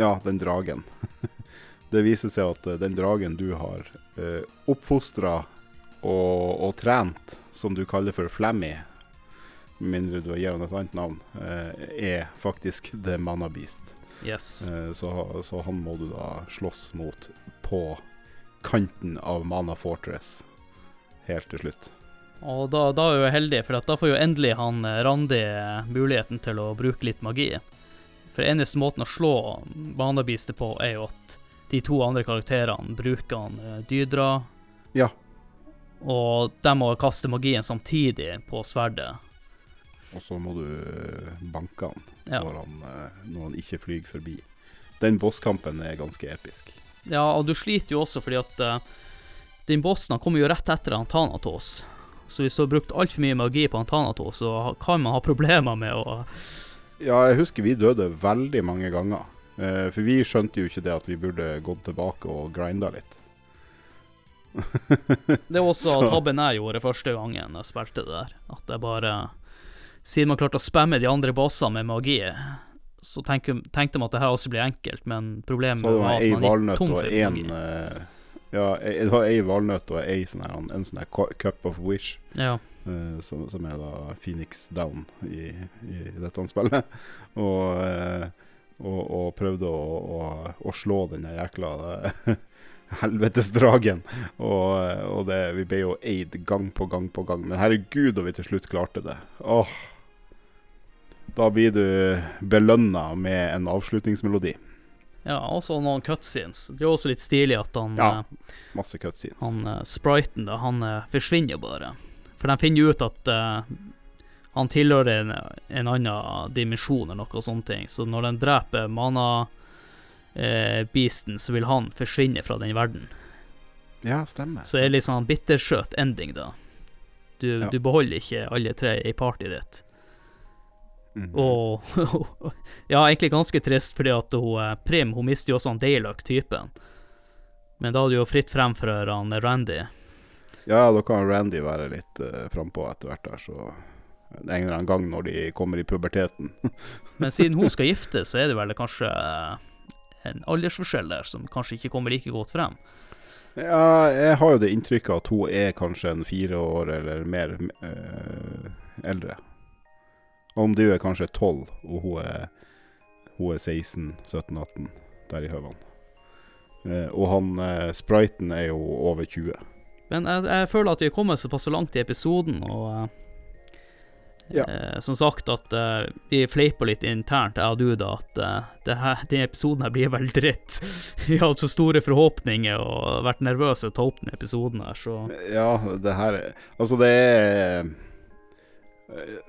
S2: Ja, den dragen. det viser seg at uh, den dragen du har uh, oppfostra og, og trent, som du kaller for Flammy, med mindre du gir han et annet navn, uh, er faktisk The Mana Beast.
S1: Yes.
S2: Eh, så, så han må du da slåss mot på kanten av Mana Fortress helt til slutt.
S1: Og da, da er jeg heldig, for da får jo endelig han eh, Randi eh, muligheten til å bruke litt magi. For eneste måten å slå Banabistet på, er jo at de to andre karakterene bruker han eh, Dydra,
S2: Ja.
S1: og de må kaste magien samtidig på sverdet.
S2: Og så må du banke han
S1: Ja.
S2: når, han når han ikke flyr forbi. Den bosskampen er ganske episk.
S1: ja, og du sliter jo også fordi at uh, den bossen han kommer jo rett etter han Thanatos. Så hvis du har brukt altfor mye magi på Antanatos, så kan man ha problemer med å
S2: Ja, jeg husker vi døde veldig mange ganger. Eh, for vi skjønte jo ikke det at vi burde gått tilbake og grinda litt.
S1: Det er også
S2: Så-
S1: tabben jeg gjorde første gangen jeg spilte det der. At jeg bare Siden man klarte å spamme de andre bossene med magi, så tenkte, tenkte man at det her også blir enkelt, men problemet var at man gikk
S2: valnøtt
S1: tom
S2: og
S1: for
S2: én
S1: magi.
S2: eh, Ja, jeg, det var ei valnøtt og ei sånn her, en sånn her cup of wish.
S1: Ja.
S2: Uh, som, som er da Phoenix Down i, i dette spillet. Og, uh, og, og prøvde å, å, å slå den jækla eh, helvetesdragen. Og, og det, vi ble jo eid gang på gang på gang. Men herregud, og vi til slutt klarte det. Åh. Da blir du belønna med en avslutningsmelodi.
S1: Ja, også noen cutscenes. Det er også litt stilig at han,
S2: Ja.
S1: eh,
S2: Masse cutscenes.
S1: han uh, spriten da, han uh, forsvinner bare. For de finner jo ut at uh, han tilhører en, en annen dimensjon eller noe ting. Så når de dreper mana-beasten, så vil han forsvinne fra den verden.
S2: Ja, stemmer.
S1: Så det er litt sånn bittersøt ending, da. Du,
S2: Ja.
S1: du beholder ikke alle tre i partyet ditt.
S2: Mhm.
S1: Og Ja, egentlig ganske trist, fordi at hun, eh, Prim hun mister jo også han Dayluck-typen. Men da er det jo fritt frem for han Randy.
S2: Ja, da kan Randy være litt uh, frampå etter hvert der, så en eller annen gang når de kommer i puberteten.
S1: Men siden hun skal gifte, så er det vel kanskje eh, en aldersforskjell der som kanskje ikke kommer like godt frem.
S2: Ja, jeg har jo det inntrykket at hun er kanskje en fire år eller mer eh, eldre. Om du er kanskje tolv, og hun er, hun er 16-17-18, der i høvene. Eh, og han eh, spriten er jo over 20.
S1: Men jeg, jeg føler at vi er kommet såpass langt i episoden, og eh,
S2: Ja.
S1: eh, som sagt at eh, vi fleiper litt internt, jeg og du, da, at eh, denne episoden her blir vel dritt. vi har hatt så store forhåpninger og vært nervøse å ta opp denne episoden her, så
S2: Ja, det her er- Altså, det er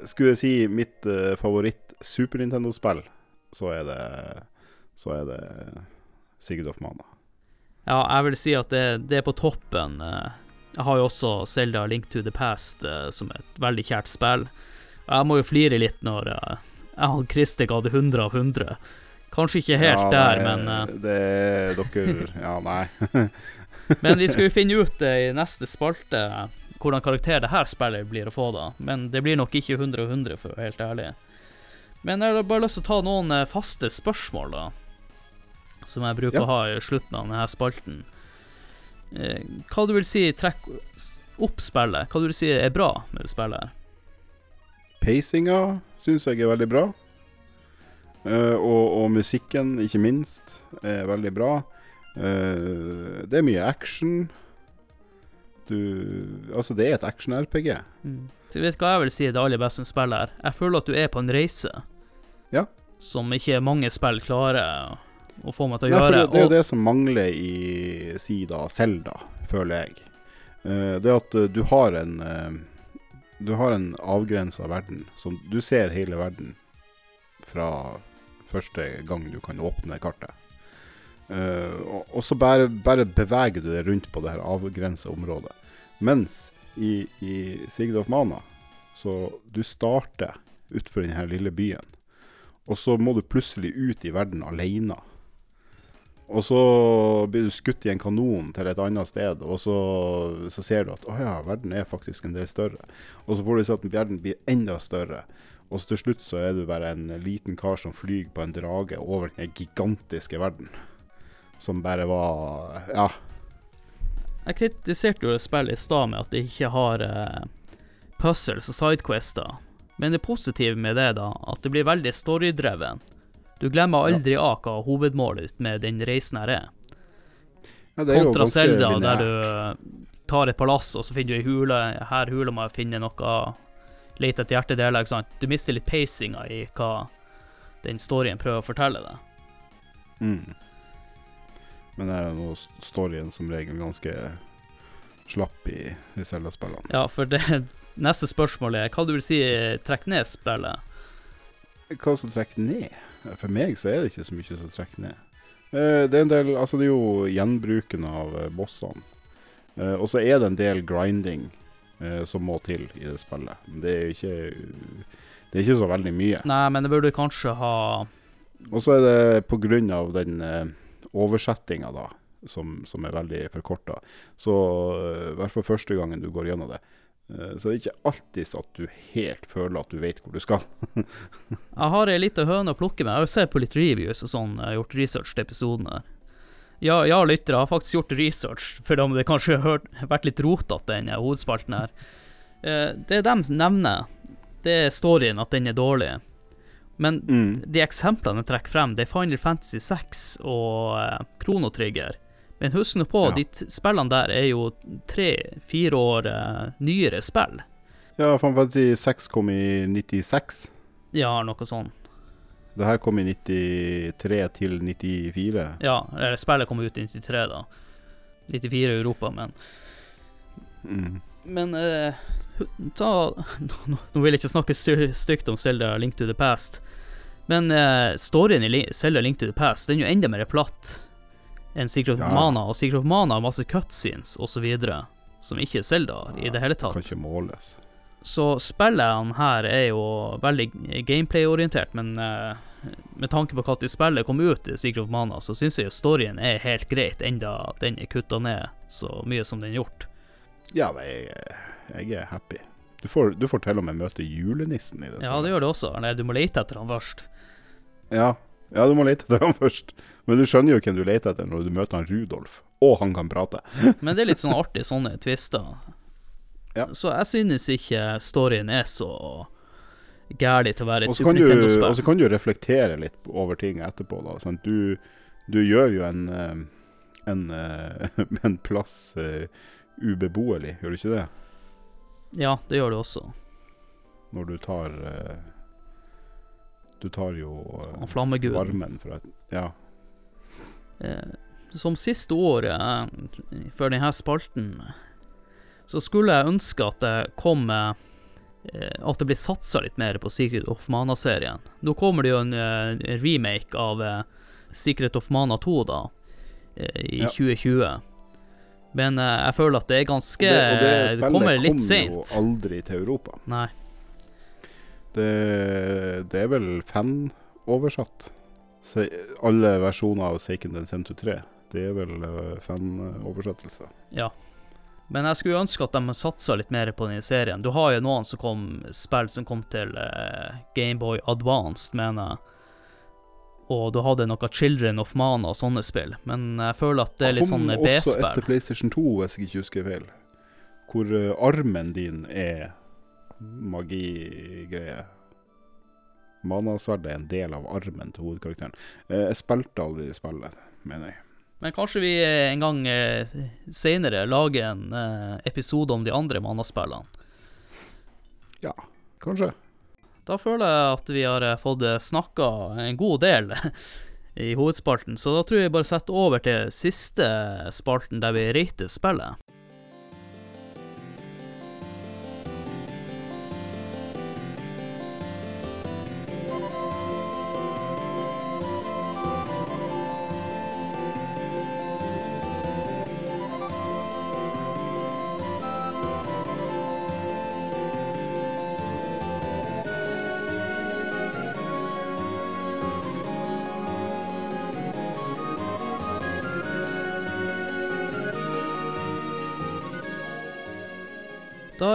S2: Skulle jeg si mitt uh, favoritt Super Nintendo-spill, så er det Så er det Sigurd of Mana.
S1: ja, jeg vil si at det, det er på toppen. eh. Jeg har jo også Zelda Link to the Past eh, som et veldig kjært spill. Jeg må jo flire litt når eh, jeg og Christer ga det 100 av 100 Kanskje ikke helt
S2: ja,
S1: der,
S2: det,
S1: men eh,
S2: Det er dere Ja, nei.
S1: Men vi skal jo finne ut det i neste spalte hvordan karakter det her spillet blir å få, da. Men det blir nok ikke 100 og 100, for å være helt ærlig. Men jeg har bare lyst til å ta noen eh, faste spørsmål, da. Som jeg bruker
S2: Ja.
S1: å ha i slutten av denne spalten. Eh, hva du vil si trekk opp spillet? Hva du vil si er bra med spillet? her?
S2: Pacinga syns jeg er veldig bra. Eh, og, og musikken, ikke minst, er veldig bra. Eh, det er mye action. Du Altså, det er et action-RPG.
S1: Så vet du hva jeg vil si er det aller beste som spiller her? Jeg føler at du er på en reise.
S2: Ja.
S1: Som ikke mange spill klarer å få meg til å
S2: Nei,
S1: gjøre.
S2: det, det er jo
S1: og-
S2: det som mangler i sida Selda, føler jeg. Uh, det at uh, du har en uh, Du har en avgrensa verden. Som du ser hele verden fra første gang du kan åpne kartet. Eh, og, så bare, bare beveger du deg rundt på det her avgrensa området. Mens i, i Sigrid of Mana så du starter utenfor denne lille byen. Og så må du plutselig ut i verden alene. Og så blir du skutt i en kanon til et annet sted, og så, så ser du at å ja, verden er faktisk en del større. Og så får du se at verden blir enda større. Og så til slutt så er du bare en liten kar som flyr på en drage over den gigantiske verden. Som bare var Ja.
S1: Jeg kritiserte jo spillet i stad med at det ikke har eh, puzzles og sidequester. Men det positive med det, da, at det blir veldig storydreven. Du glemmer aldri av hva hovedmålet ditt med den reisen her er.
S2: ja det er
S1: Kontra Zelda, der du tar et palass, og så finner du ei hule. Her hula må jeg finne noe Lete etter hjertedeler, ikke sant. Du mister litt pacinga i hva den storyen prøver å fortelle deg.
S2: Mm. Men det er jo storyen som regel ganske slapp i, i Zelda-spillene.
S1: Ja, for det neste spørsmålet er hva du vil si trekker ned spillet?
S2: Hva som trekker ned? For meg så er det ikke så mye som trekker ned. Eh, det er en del Altså, det er jo gjenbruken av eh, bossene. Eh, og så er det en del grinding som må til i det spillet. Det er ikke Det er ikke så veldig mye.
S1: Nei, men det burde kanskje ha
S2: Og så er det på grunn av den oversettinga, da, som, som er veldig forkorta. Så eh, i hvert fall første gangen du går gjennom det, Så så er det ikke alltid at du helt føler at du vet hvor du skal.
S1: Jeg har ei lita høne å plukke med. Jeg har sett på litt reviews og sånn, jeg har gjort research til episoden her. Ja, ja, lyttere, jeg har faktisk gjort research, for om det kanskje har vært litt rotete, den hovedspalten her. Eh, det de nevner, det er storyen, at den er dårlig. Men
S2: Mm.
S1: de eksemplene jeg trekker frem, det er Final Fantasy 6 og uh, Chrono Trigger. Men husk nå på,
S2: Ja.
S1: de spillene der er jo tre-fire år uh, nyere spill.
S2: Ja, Final Fantasy 6 kom i 96.
S1: Ja, noe sånt.
S2: Det her kom i 93 til 94.
S1: Ja, eller spillet kom ut i 93, da. 94 i Europa, men
S2: Mm.
S1: Men uh, ta nå, nå vil jeg ikke snakke stygt om Zelda Link to the Past, men uh, storyen i Selda Link to the Past Den er jo enda mer platt enn Secret of
S2: Ja.
S1: Mana, og Secret of Mana har masse cutscenes osv. som ikke er Zelda i det hele
S2: Kan
S1: tatt.
S2: ikke måles.
S1: Så spillene her er jo veldig gameplay-orientert, men uh, med tanke på når spillet kom ut, i Secret of Mana, så syns jeg jo storyen er helt greit, enda den er kutta ned så mye som den er gjort.
S2: Ja, nei, jeg, er happy. Du får, du får til og med møte julenissen i det
S1: Ja, det gjør det også. Nei, du må lete etter han først.
S2: Ja. ja, du må lete etter han først. Men du skjønner jo hvem du leter etter når du møter han Rudolf, og han kan prate.
S1: Men det er litt sånn artig, sånne tvister.
S2: Ja.
S1: Så jeg synes ikke storyen er så gærlig til å være et
S2: så
S1: Super
S2: kan, du- og så kan du reflektere litt over ting etterpå. da sånn, Du, du gjør jo en, eh, en, eh, en plass eh, ubeboelig, gjør du ikke det?
S1: Ja, det gjør det også.
S2: Når du tar eh, Du tar jo eh,
S1: flammeguden.
S2: varmen fra et Ja.
S1: Eh, som siste år eh, før denne spalten, så skulle jeg ønske at det kom eh, At det blir satsa litt mer på Secret of Mana-serien. Nå kommer det jo en eh, remake av eh, Secret of Mana 2, da, eh, i
S2: Ja.
S1: 2020. Men uh, jeg føler at det er ganske
S2: det, og det,
S1: Det kommer litt
S2: kom jo aldri til Europa.
S1: Nei.
S2: Det, det er vel fanoversatt. Alle versjoner av Seiken Densentu 3. Det er vel uh, fanoversettelse.
S1: Ja. Men jeg skulle ønske at de satsa litt mer på den serien. Du har jo noen som kom, spill som kom til uh, Gameboy Advanced, mener jeg. Og du hadde noe Children of Mana og sånne spill. Men jeg føler at det er litt sånn B-spill.
S2: Kom også etter PlayStation 2, hvis jeg ikke husker feil. Hvor uh, armen din er magigreie. Manasverdet er en del av armen til hovedkarakteren. Eh, jeg spilte aldri i spillet, mener jeg.
S1: Men kanskje vi eh, en gang eh, seinere lager en eh, episode om de andre Mana-spillene.
S2: Ja, kanskje.
S1: Da føler jeg at vi har eh, fått snakka en god del i hovedspalten, så da tror jeg bare setter over til siste spalten der vi rater spillet.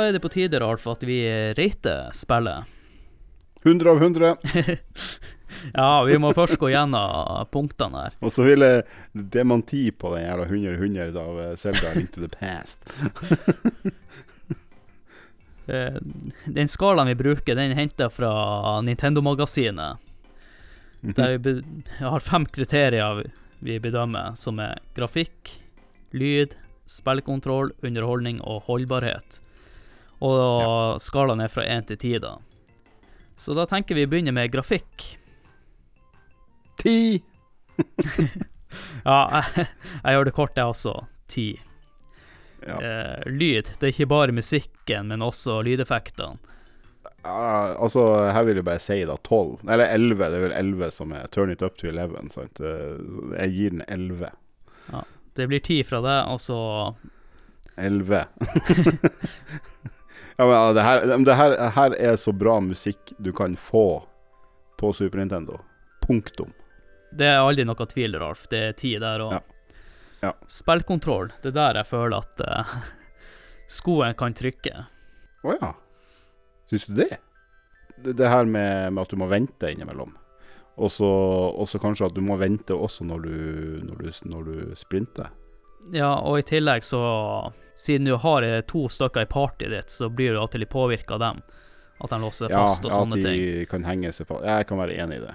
S1: Er det på tide, Ralf, at vi rater spillet.
S2: 100 av 100.
S1: Ja, vi må først gå gjennom punktene her.
S2: Og så vil jeg demanti på den jævla 100-100 av Selda Link to the Past.
S1: Eh, Den skalaen vi bruker, den er henta fra Nintendo-magasinet. Der vi har fem kriterier vi bedømmer, som er grafikk, lyd, spillkontroll, underholdning og holdbarhet. Og skalaen er fra én til ti, da. Så da tenker vi begynner med grafikk.
S2: Ti!
S1: Ja, jeg, jeg gjør det kort, jeg også. Ti.
S2: Ja.
S1: Eh, lyd. Det er ikke bare musikken, men også lydeffektene.
S2: Uh, altså, her vil jeg bare si da 12. Eller 11. Det er vel 11 som er turn it up to 11. Sant? Eh, Jeg gir den 11.
S1: Det blir ti fra deg, og så
S2: 11. ja, men det, her, det her, her er så bra musikk du kan få på Super Nintendo. Punktum.
S1: Det er aldri noe tvil, Ralf. Det er tid der òg.
S2: Ja. Ja.
S1: Spillkontroll. Det er der jeg føler at uh, skoen kan trykke.
S2: Å ja. Syns du det? det? Det her med, med at du må vente innimellom. Og så kanskje at du må vente også når du, når du, når du sprinter.
S1: Ja, og i tillegg så Siden du har eh, to stykker i partyet ditt, så blir du alltid litt påvirka av dem. At de låser
S2: Ja,
S1: fast og sånne ting.
S2: ja, at de kan henge seg på. Jeg kan være enig i det.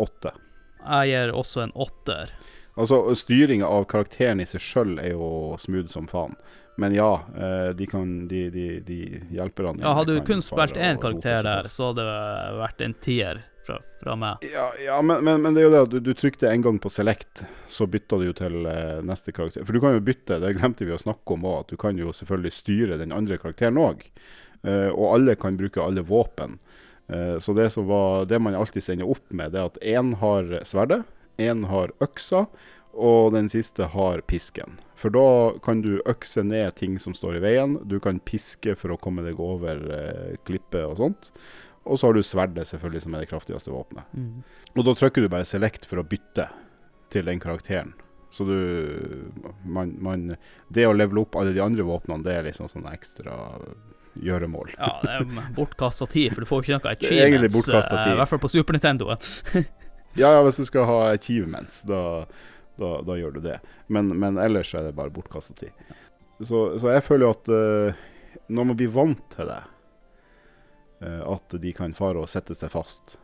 S2: Åtte.
S1: Jeg gir også en åtter.
S2: Altså, styringa av karakteren i seg sjøl er jo smooth som faen. Men ja, eh, de kan De, de, de hjelperne
S1: Ja, hadde du kun spilt én karakter der, så hadde det vært en tier fra, fra meg.
S2: Ja, ja men, men, men det er jo det at du, du trykte en gang på select, så bytta du jo til eh, neste karakter. For du kan jo bytte, det glemte vi å snakke om òg, at du kan jo selvfølgelig styre den andre karakteren òg. og alle kan bruke alle våpen. Eh, så det som var Det man alltid sender opp med, det er at én har sverdet, én har øksa, og den siste har pisken. For da kan du økse ned ting som står i veien, du kan piske for å komme deg over eh, klippet og sånt. Og så har du sverdet, selvfølgelig, som er det kraftigste våpenet.
S1: Mm.
S2: Og da trykker du bare select for å bytte til den karakteren. Så du man, man, Det å levele opp alle de andre våpnene, det er liksom sånn ekstra gjøremål.
S1: Ja, det er bortkasta tid, for du får jo ikke noe achievements. eh,
S2: tid.
S1: I hvert fall på Super Nintendo.
S2: Ja, ja, hvis du skal ha achievements, da, da, da gjør du det. Men, men ellers er det bare bortkasta tid. Så, så jeg føler jo at uh, når man blir vant til det, eh, at de kan fare og sette seg fast,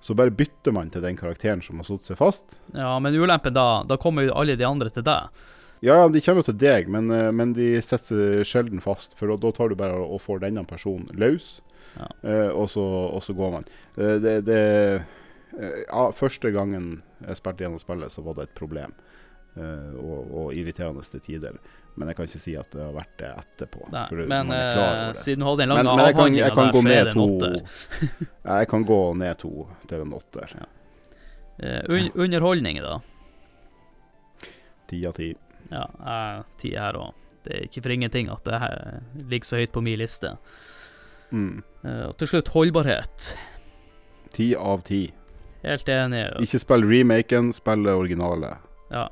S2: så bare bytter man til den karakteren som har satt seg fast.
S1: Ja, men ulempen da, da kommer jo alle de andre til deg.
S2: Ja, ja, de kommer jo til deg, men, eh, men de setter sjelden fast. For da, tar du bare og får denne personen løs,
S1: Ja.
S2: eh, og, så, og så går man. Eh, det, det eh, Ja, første gangen jeg spilte gjennom spillet, så var det et problem. Eh, og, og irriterende til tider. Men jeg kan ikke si at det har vært det etterpå.
S1: Nei, men eh,
S2: det.
S1: siden du hadde en lang
S2: Men, men jeg kan, jeg kan
S1: der,
S2: gå ned to Jeg kan gå ned to til en åtter.
S1: Eh, un underholdning, da.
S2: Ti av ti.
S1: Ja, ti her òg. Det er ikke for ingenting at det her ligger så høyt på min liste.
S2: Mm.
S1: Uh, og til slutt holdbarhet.
S2: Ti av ti.
S1: Helt enig.
S2: Ikke spill remaken, spill det originale.
S1: Ja,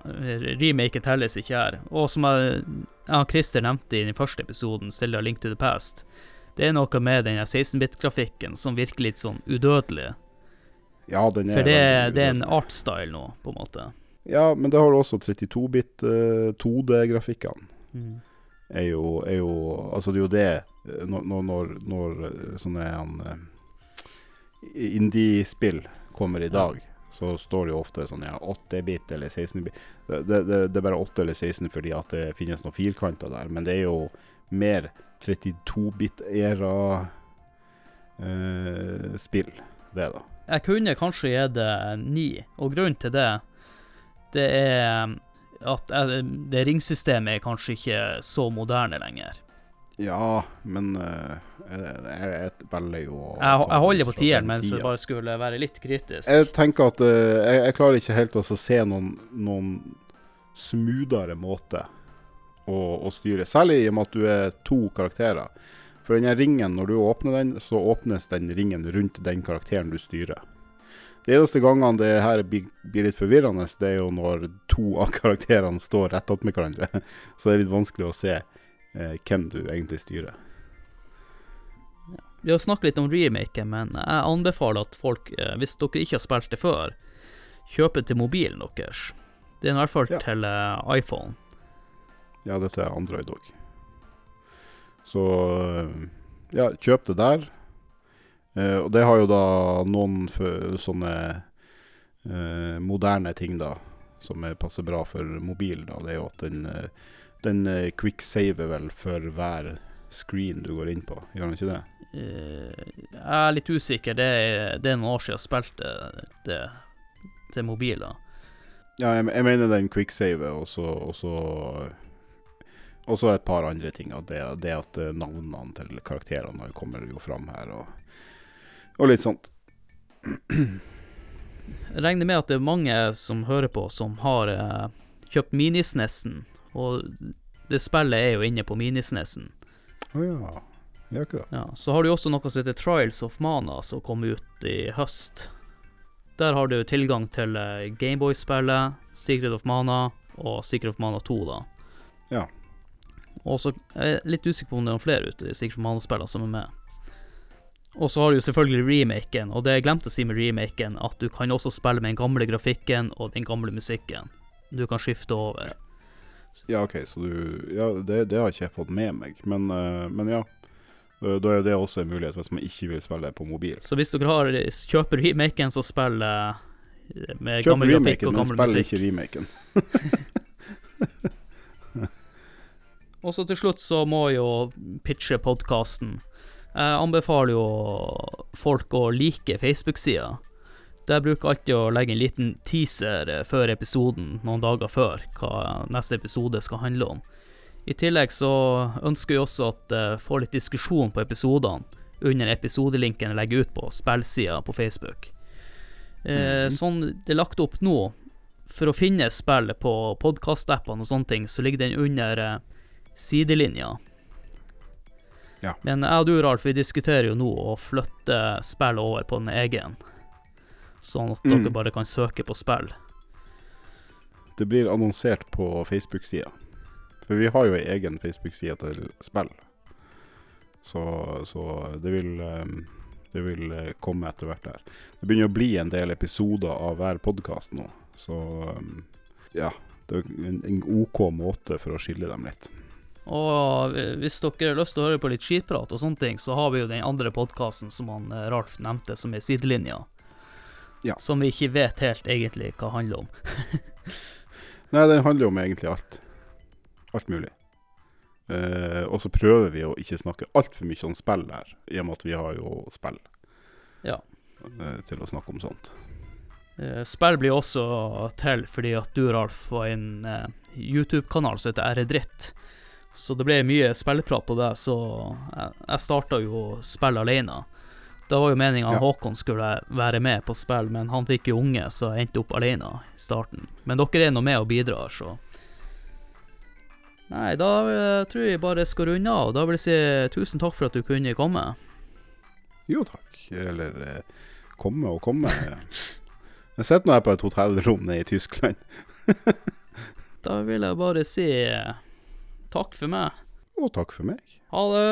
S1: remaken telles ikke her. Og som jeg, ja, Christer nevnte i den første episoden, Stella Link to the Past, det er noe med den 16-bit-grafikken som virker litt sånn udødelig.
S2: Ja, den er
S1: For det, det er en artstyle nå, på en måte.
S2: Ja, men det har du også 32-bit uh, 2D-grafikkene.
S1: Mm.
S2: Er er jo Altså, det er jo det eh, når, når, når, eh, sånne eh, indie-spill kommer i
S1: Ja.
S2: Så står det jo ofte sånn ja, 8-bit eller 16-bit. Det, det, det, er bare 8 eller 16 fordi at det finnes noen firkanter der, men det er jo mer 32-bit-æra eh, det da.
S1: Jeg kunne kanskje gitt det 9, og grunnen til det, det er at det ringsystemet er kanskje ikke så moderne lenger.
S2: Ja, men uh, jeg, jeg, velger jo
S1: Jeg, jeg holder på tieren, mens jeg bare skulle være litt kritisk.
S2: Jeg tenker at uh, jeg, jeg klarer ikke helt å se noen, noen smoothere måte å, å styre. Særlig i og med at du er to karakterer. For denne ringen, når du åpner den, så åpnes den ringen rundt den karakteren du styrer. De eneste gangene det her blir, litt forvirrende, det er jo når to av karakterene står rett opp med hverandre. Så det er litt vanskelig å se hvem du egentlig styrer.
S1: Vi har snakket litt om remaken, men jeg anbefaler at folk, eh, hvis dere ikke har spilt det før, kjøper til mobilen deres. Det er i hvert fall
S2: Ja.
S1: til eh, iPhone.
S2: Ja, dette er Android òg. Så ja, kjøp det der. Eh, og det har jo da noen sånne eh, moderne ting, da, som er, passer bra for mobil. da. Det er jo at den, eh, den eh, quicksaver vel for hver screen du går inn på. Gjør den ikke det?
S1: Eh, jeg er litt usikker, det er, det er noen år siden jeg spilte det til mobiler.
S2: Ja, jeg, jeg mener den quicksaver, og så og så et par andre ting. Og det, det at eh, navnene til karakterene kommer jo fram her, og, og litt sånt.
S1: Jeg regner med at det er mange som hører på, som har eh, kjøpt minisnessen, og det spillet er jo inne på Minisnesen.
S2: Å ja. Ja, akkurat.
S1: Ja, så har du også noe som heter Trials of Mana, som kom ut i høst. Der har du tilgang til eh, Gameboy-spillet, Secret of Mana og Secret of Mana 2, da.
S2: Ja.
S1: Og så er jeg litt usikker på om det er noen flere ute i Secret of Mana-spillene som er med. Og så har du jo selvfølgelig remaken, og det jeg glemte å si med remaken, at du kan også spille med den gamle grafikken og den gamle musikken. Du kan skifte over.
S2: Ja, OK, så du Ja, det, det har ikke jeg fått med meg, men, eh, men ja. Da da er det også en mulighet hvis man ikke vil spille på mobil.
S1: Så hvis dere har, kjøper remaken, så spill eh, med
S2: Kjøp
S1: gammel grafikk
S2: remaken, men
S1: gammel
S2: spill ikke remaken.
S1: Og så til slutt så må jeg jo pitche podkasten. Jeg anbefaler jo folk å like Facebook-sida. Der bruker alltid å legge en liten teaser eh, før episoden, noen dager før, hva neste episode skal handle om. I tillegg så ønsker jeg også at jeg får litt diskusjon på episodene under episodelinken jeg legger ut på spillsida på Facebook. Eh,
S2: Mhm.
S1: Sånn det er lagt opp nå, for å finne spillet på podkastappene og sånne ting, så ligger den under eh, sidelinja.
S2: Ja.
S1: Men jeg og du, Ralf, vi diskuterer jo nå å flytte spillet over på den egen. Sånn at
S2: Mm.
S1: dere bare kan søke på spill.
S2: Det blir annonsert på Facebook-sida. For vi har jo ei egen Facebook-side til spill. Så, så det vil ehm, Det vil eh, komme etter hvert der. Det begynner å bli en del episoder av hver podkast nå, så ehm, ja. Det er en, en OK måte for å skille dem litt.
S1: Og hvis dere har lyst til å høre på litt skitprat og sånne ting, så har vi jo den andre podkasten som han eh, Ralf nevnte, som er Sidelinja.
S2: Ja.
S1: Som vi ikke vet helt egentlig hva handler om.
S2: Nei, den handler jo om egentlig alt. Alt mulig. Eh, og så prøver vi å ikke snakke altfor mye om spill der, i og med at vi har jo spill
S1: Ja.
S2: eh, til å snakke om sånt.
S1: Eh, Spill blir også til fordi at du, Ralf, var i en eh, YouTube-kanal som heter R-Dritt. Så det ble mye spillprat på det, så jeg, jeg starta jo spill alene. Det var jo meninga
S2: Ja.
S1: Håkon skulle være med på spill, men han fikk jo unge, så endte opp alene i starten. Men dere er nå med og bidrar, så Nei, da eh, tror jeg bare jeg skal runde av. Da vil jeg si tusen takk for at du kunne komme.
S2: Jo takk. Eller eh, komme og komme. Jeg sitter nå her på et hotellrom nede i Tyskland.
S1: Da vil jeg bare si eh, takk for meg.
S2: Og takk for meg.
S1: Ha det.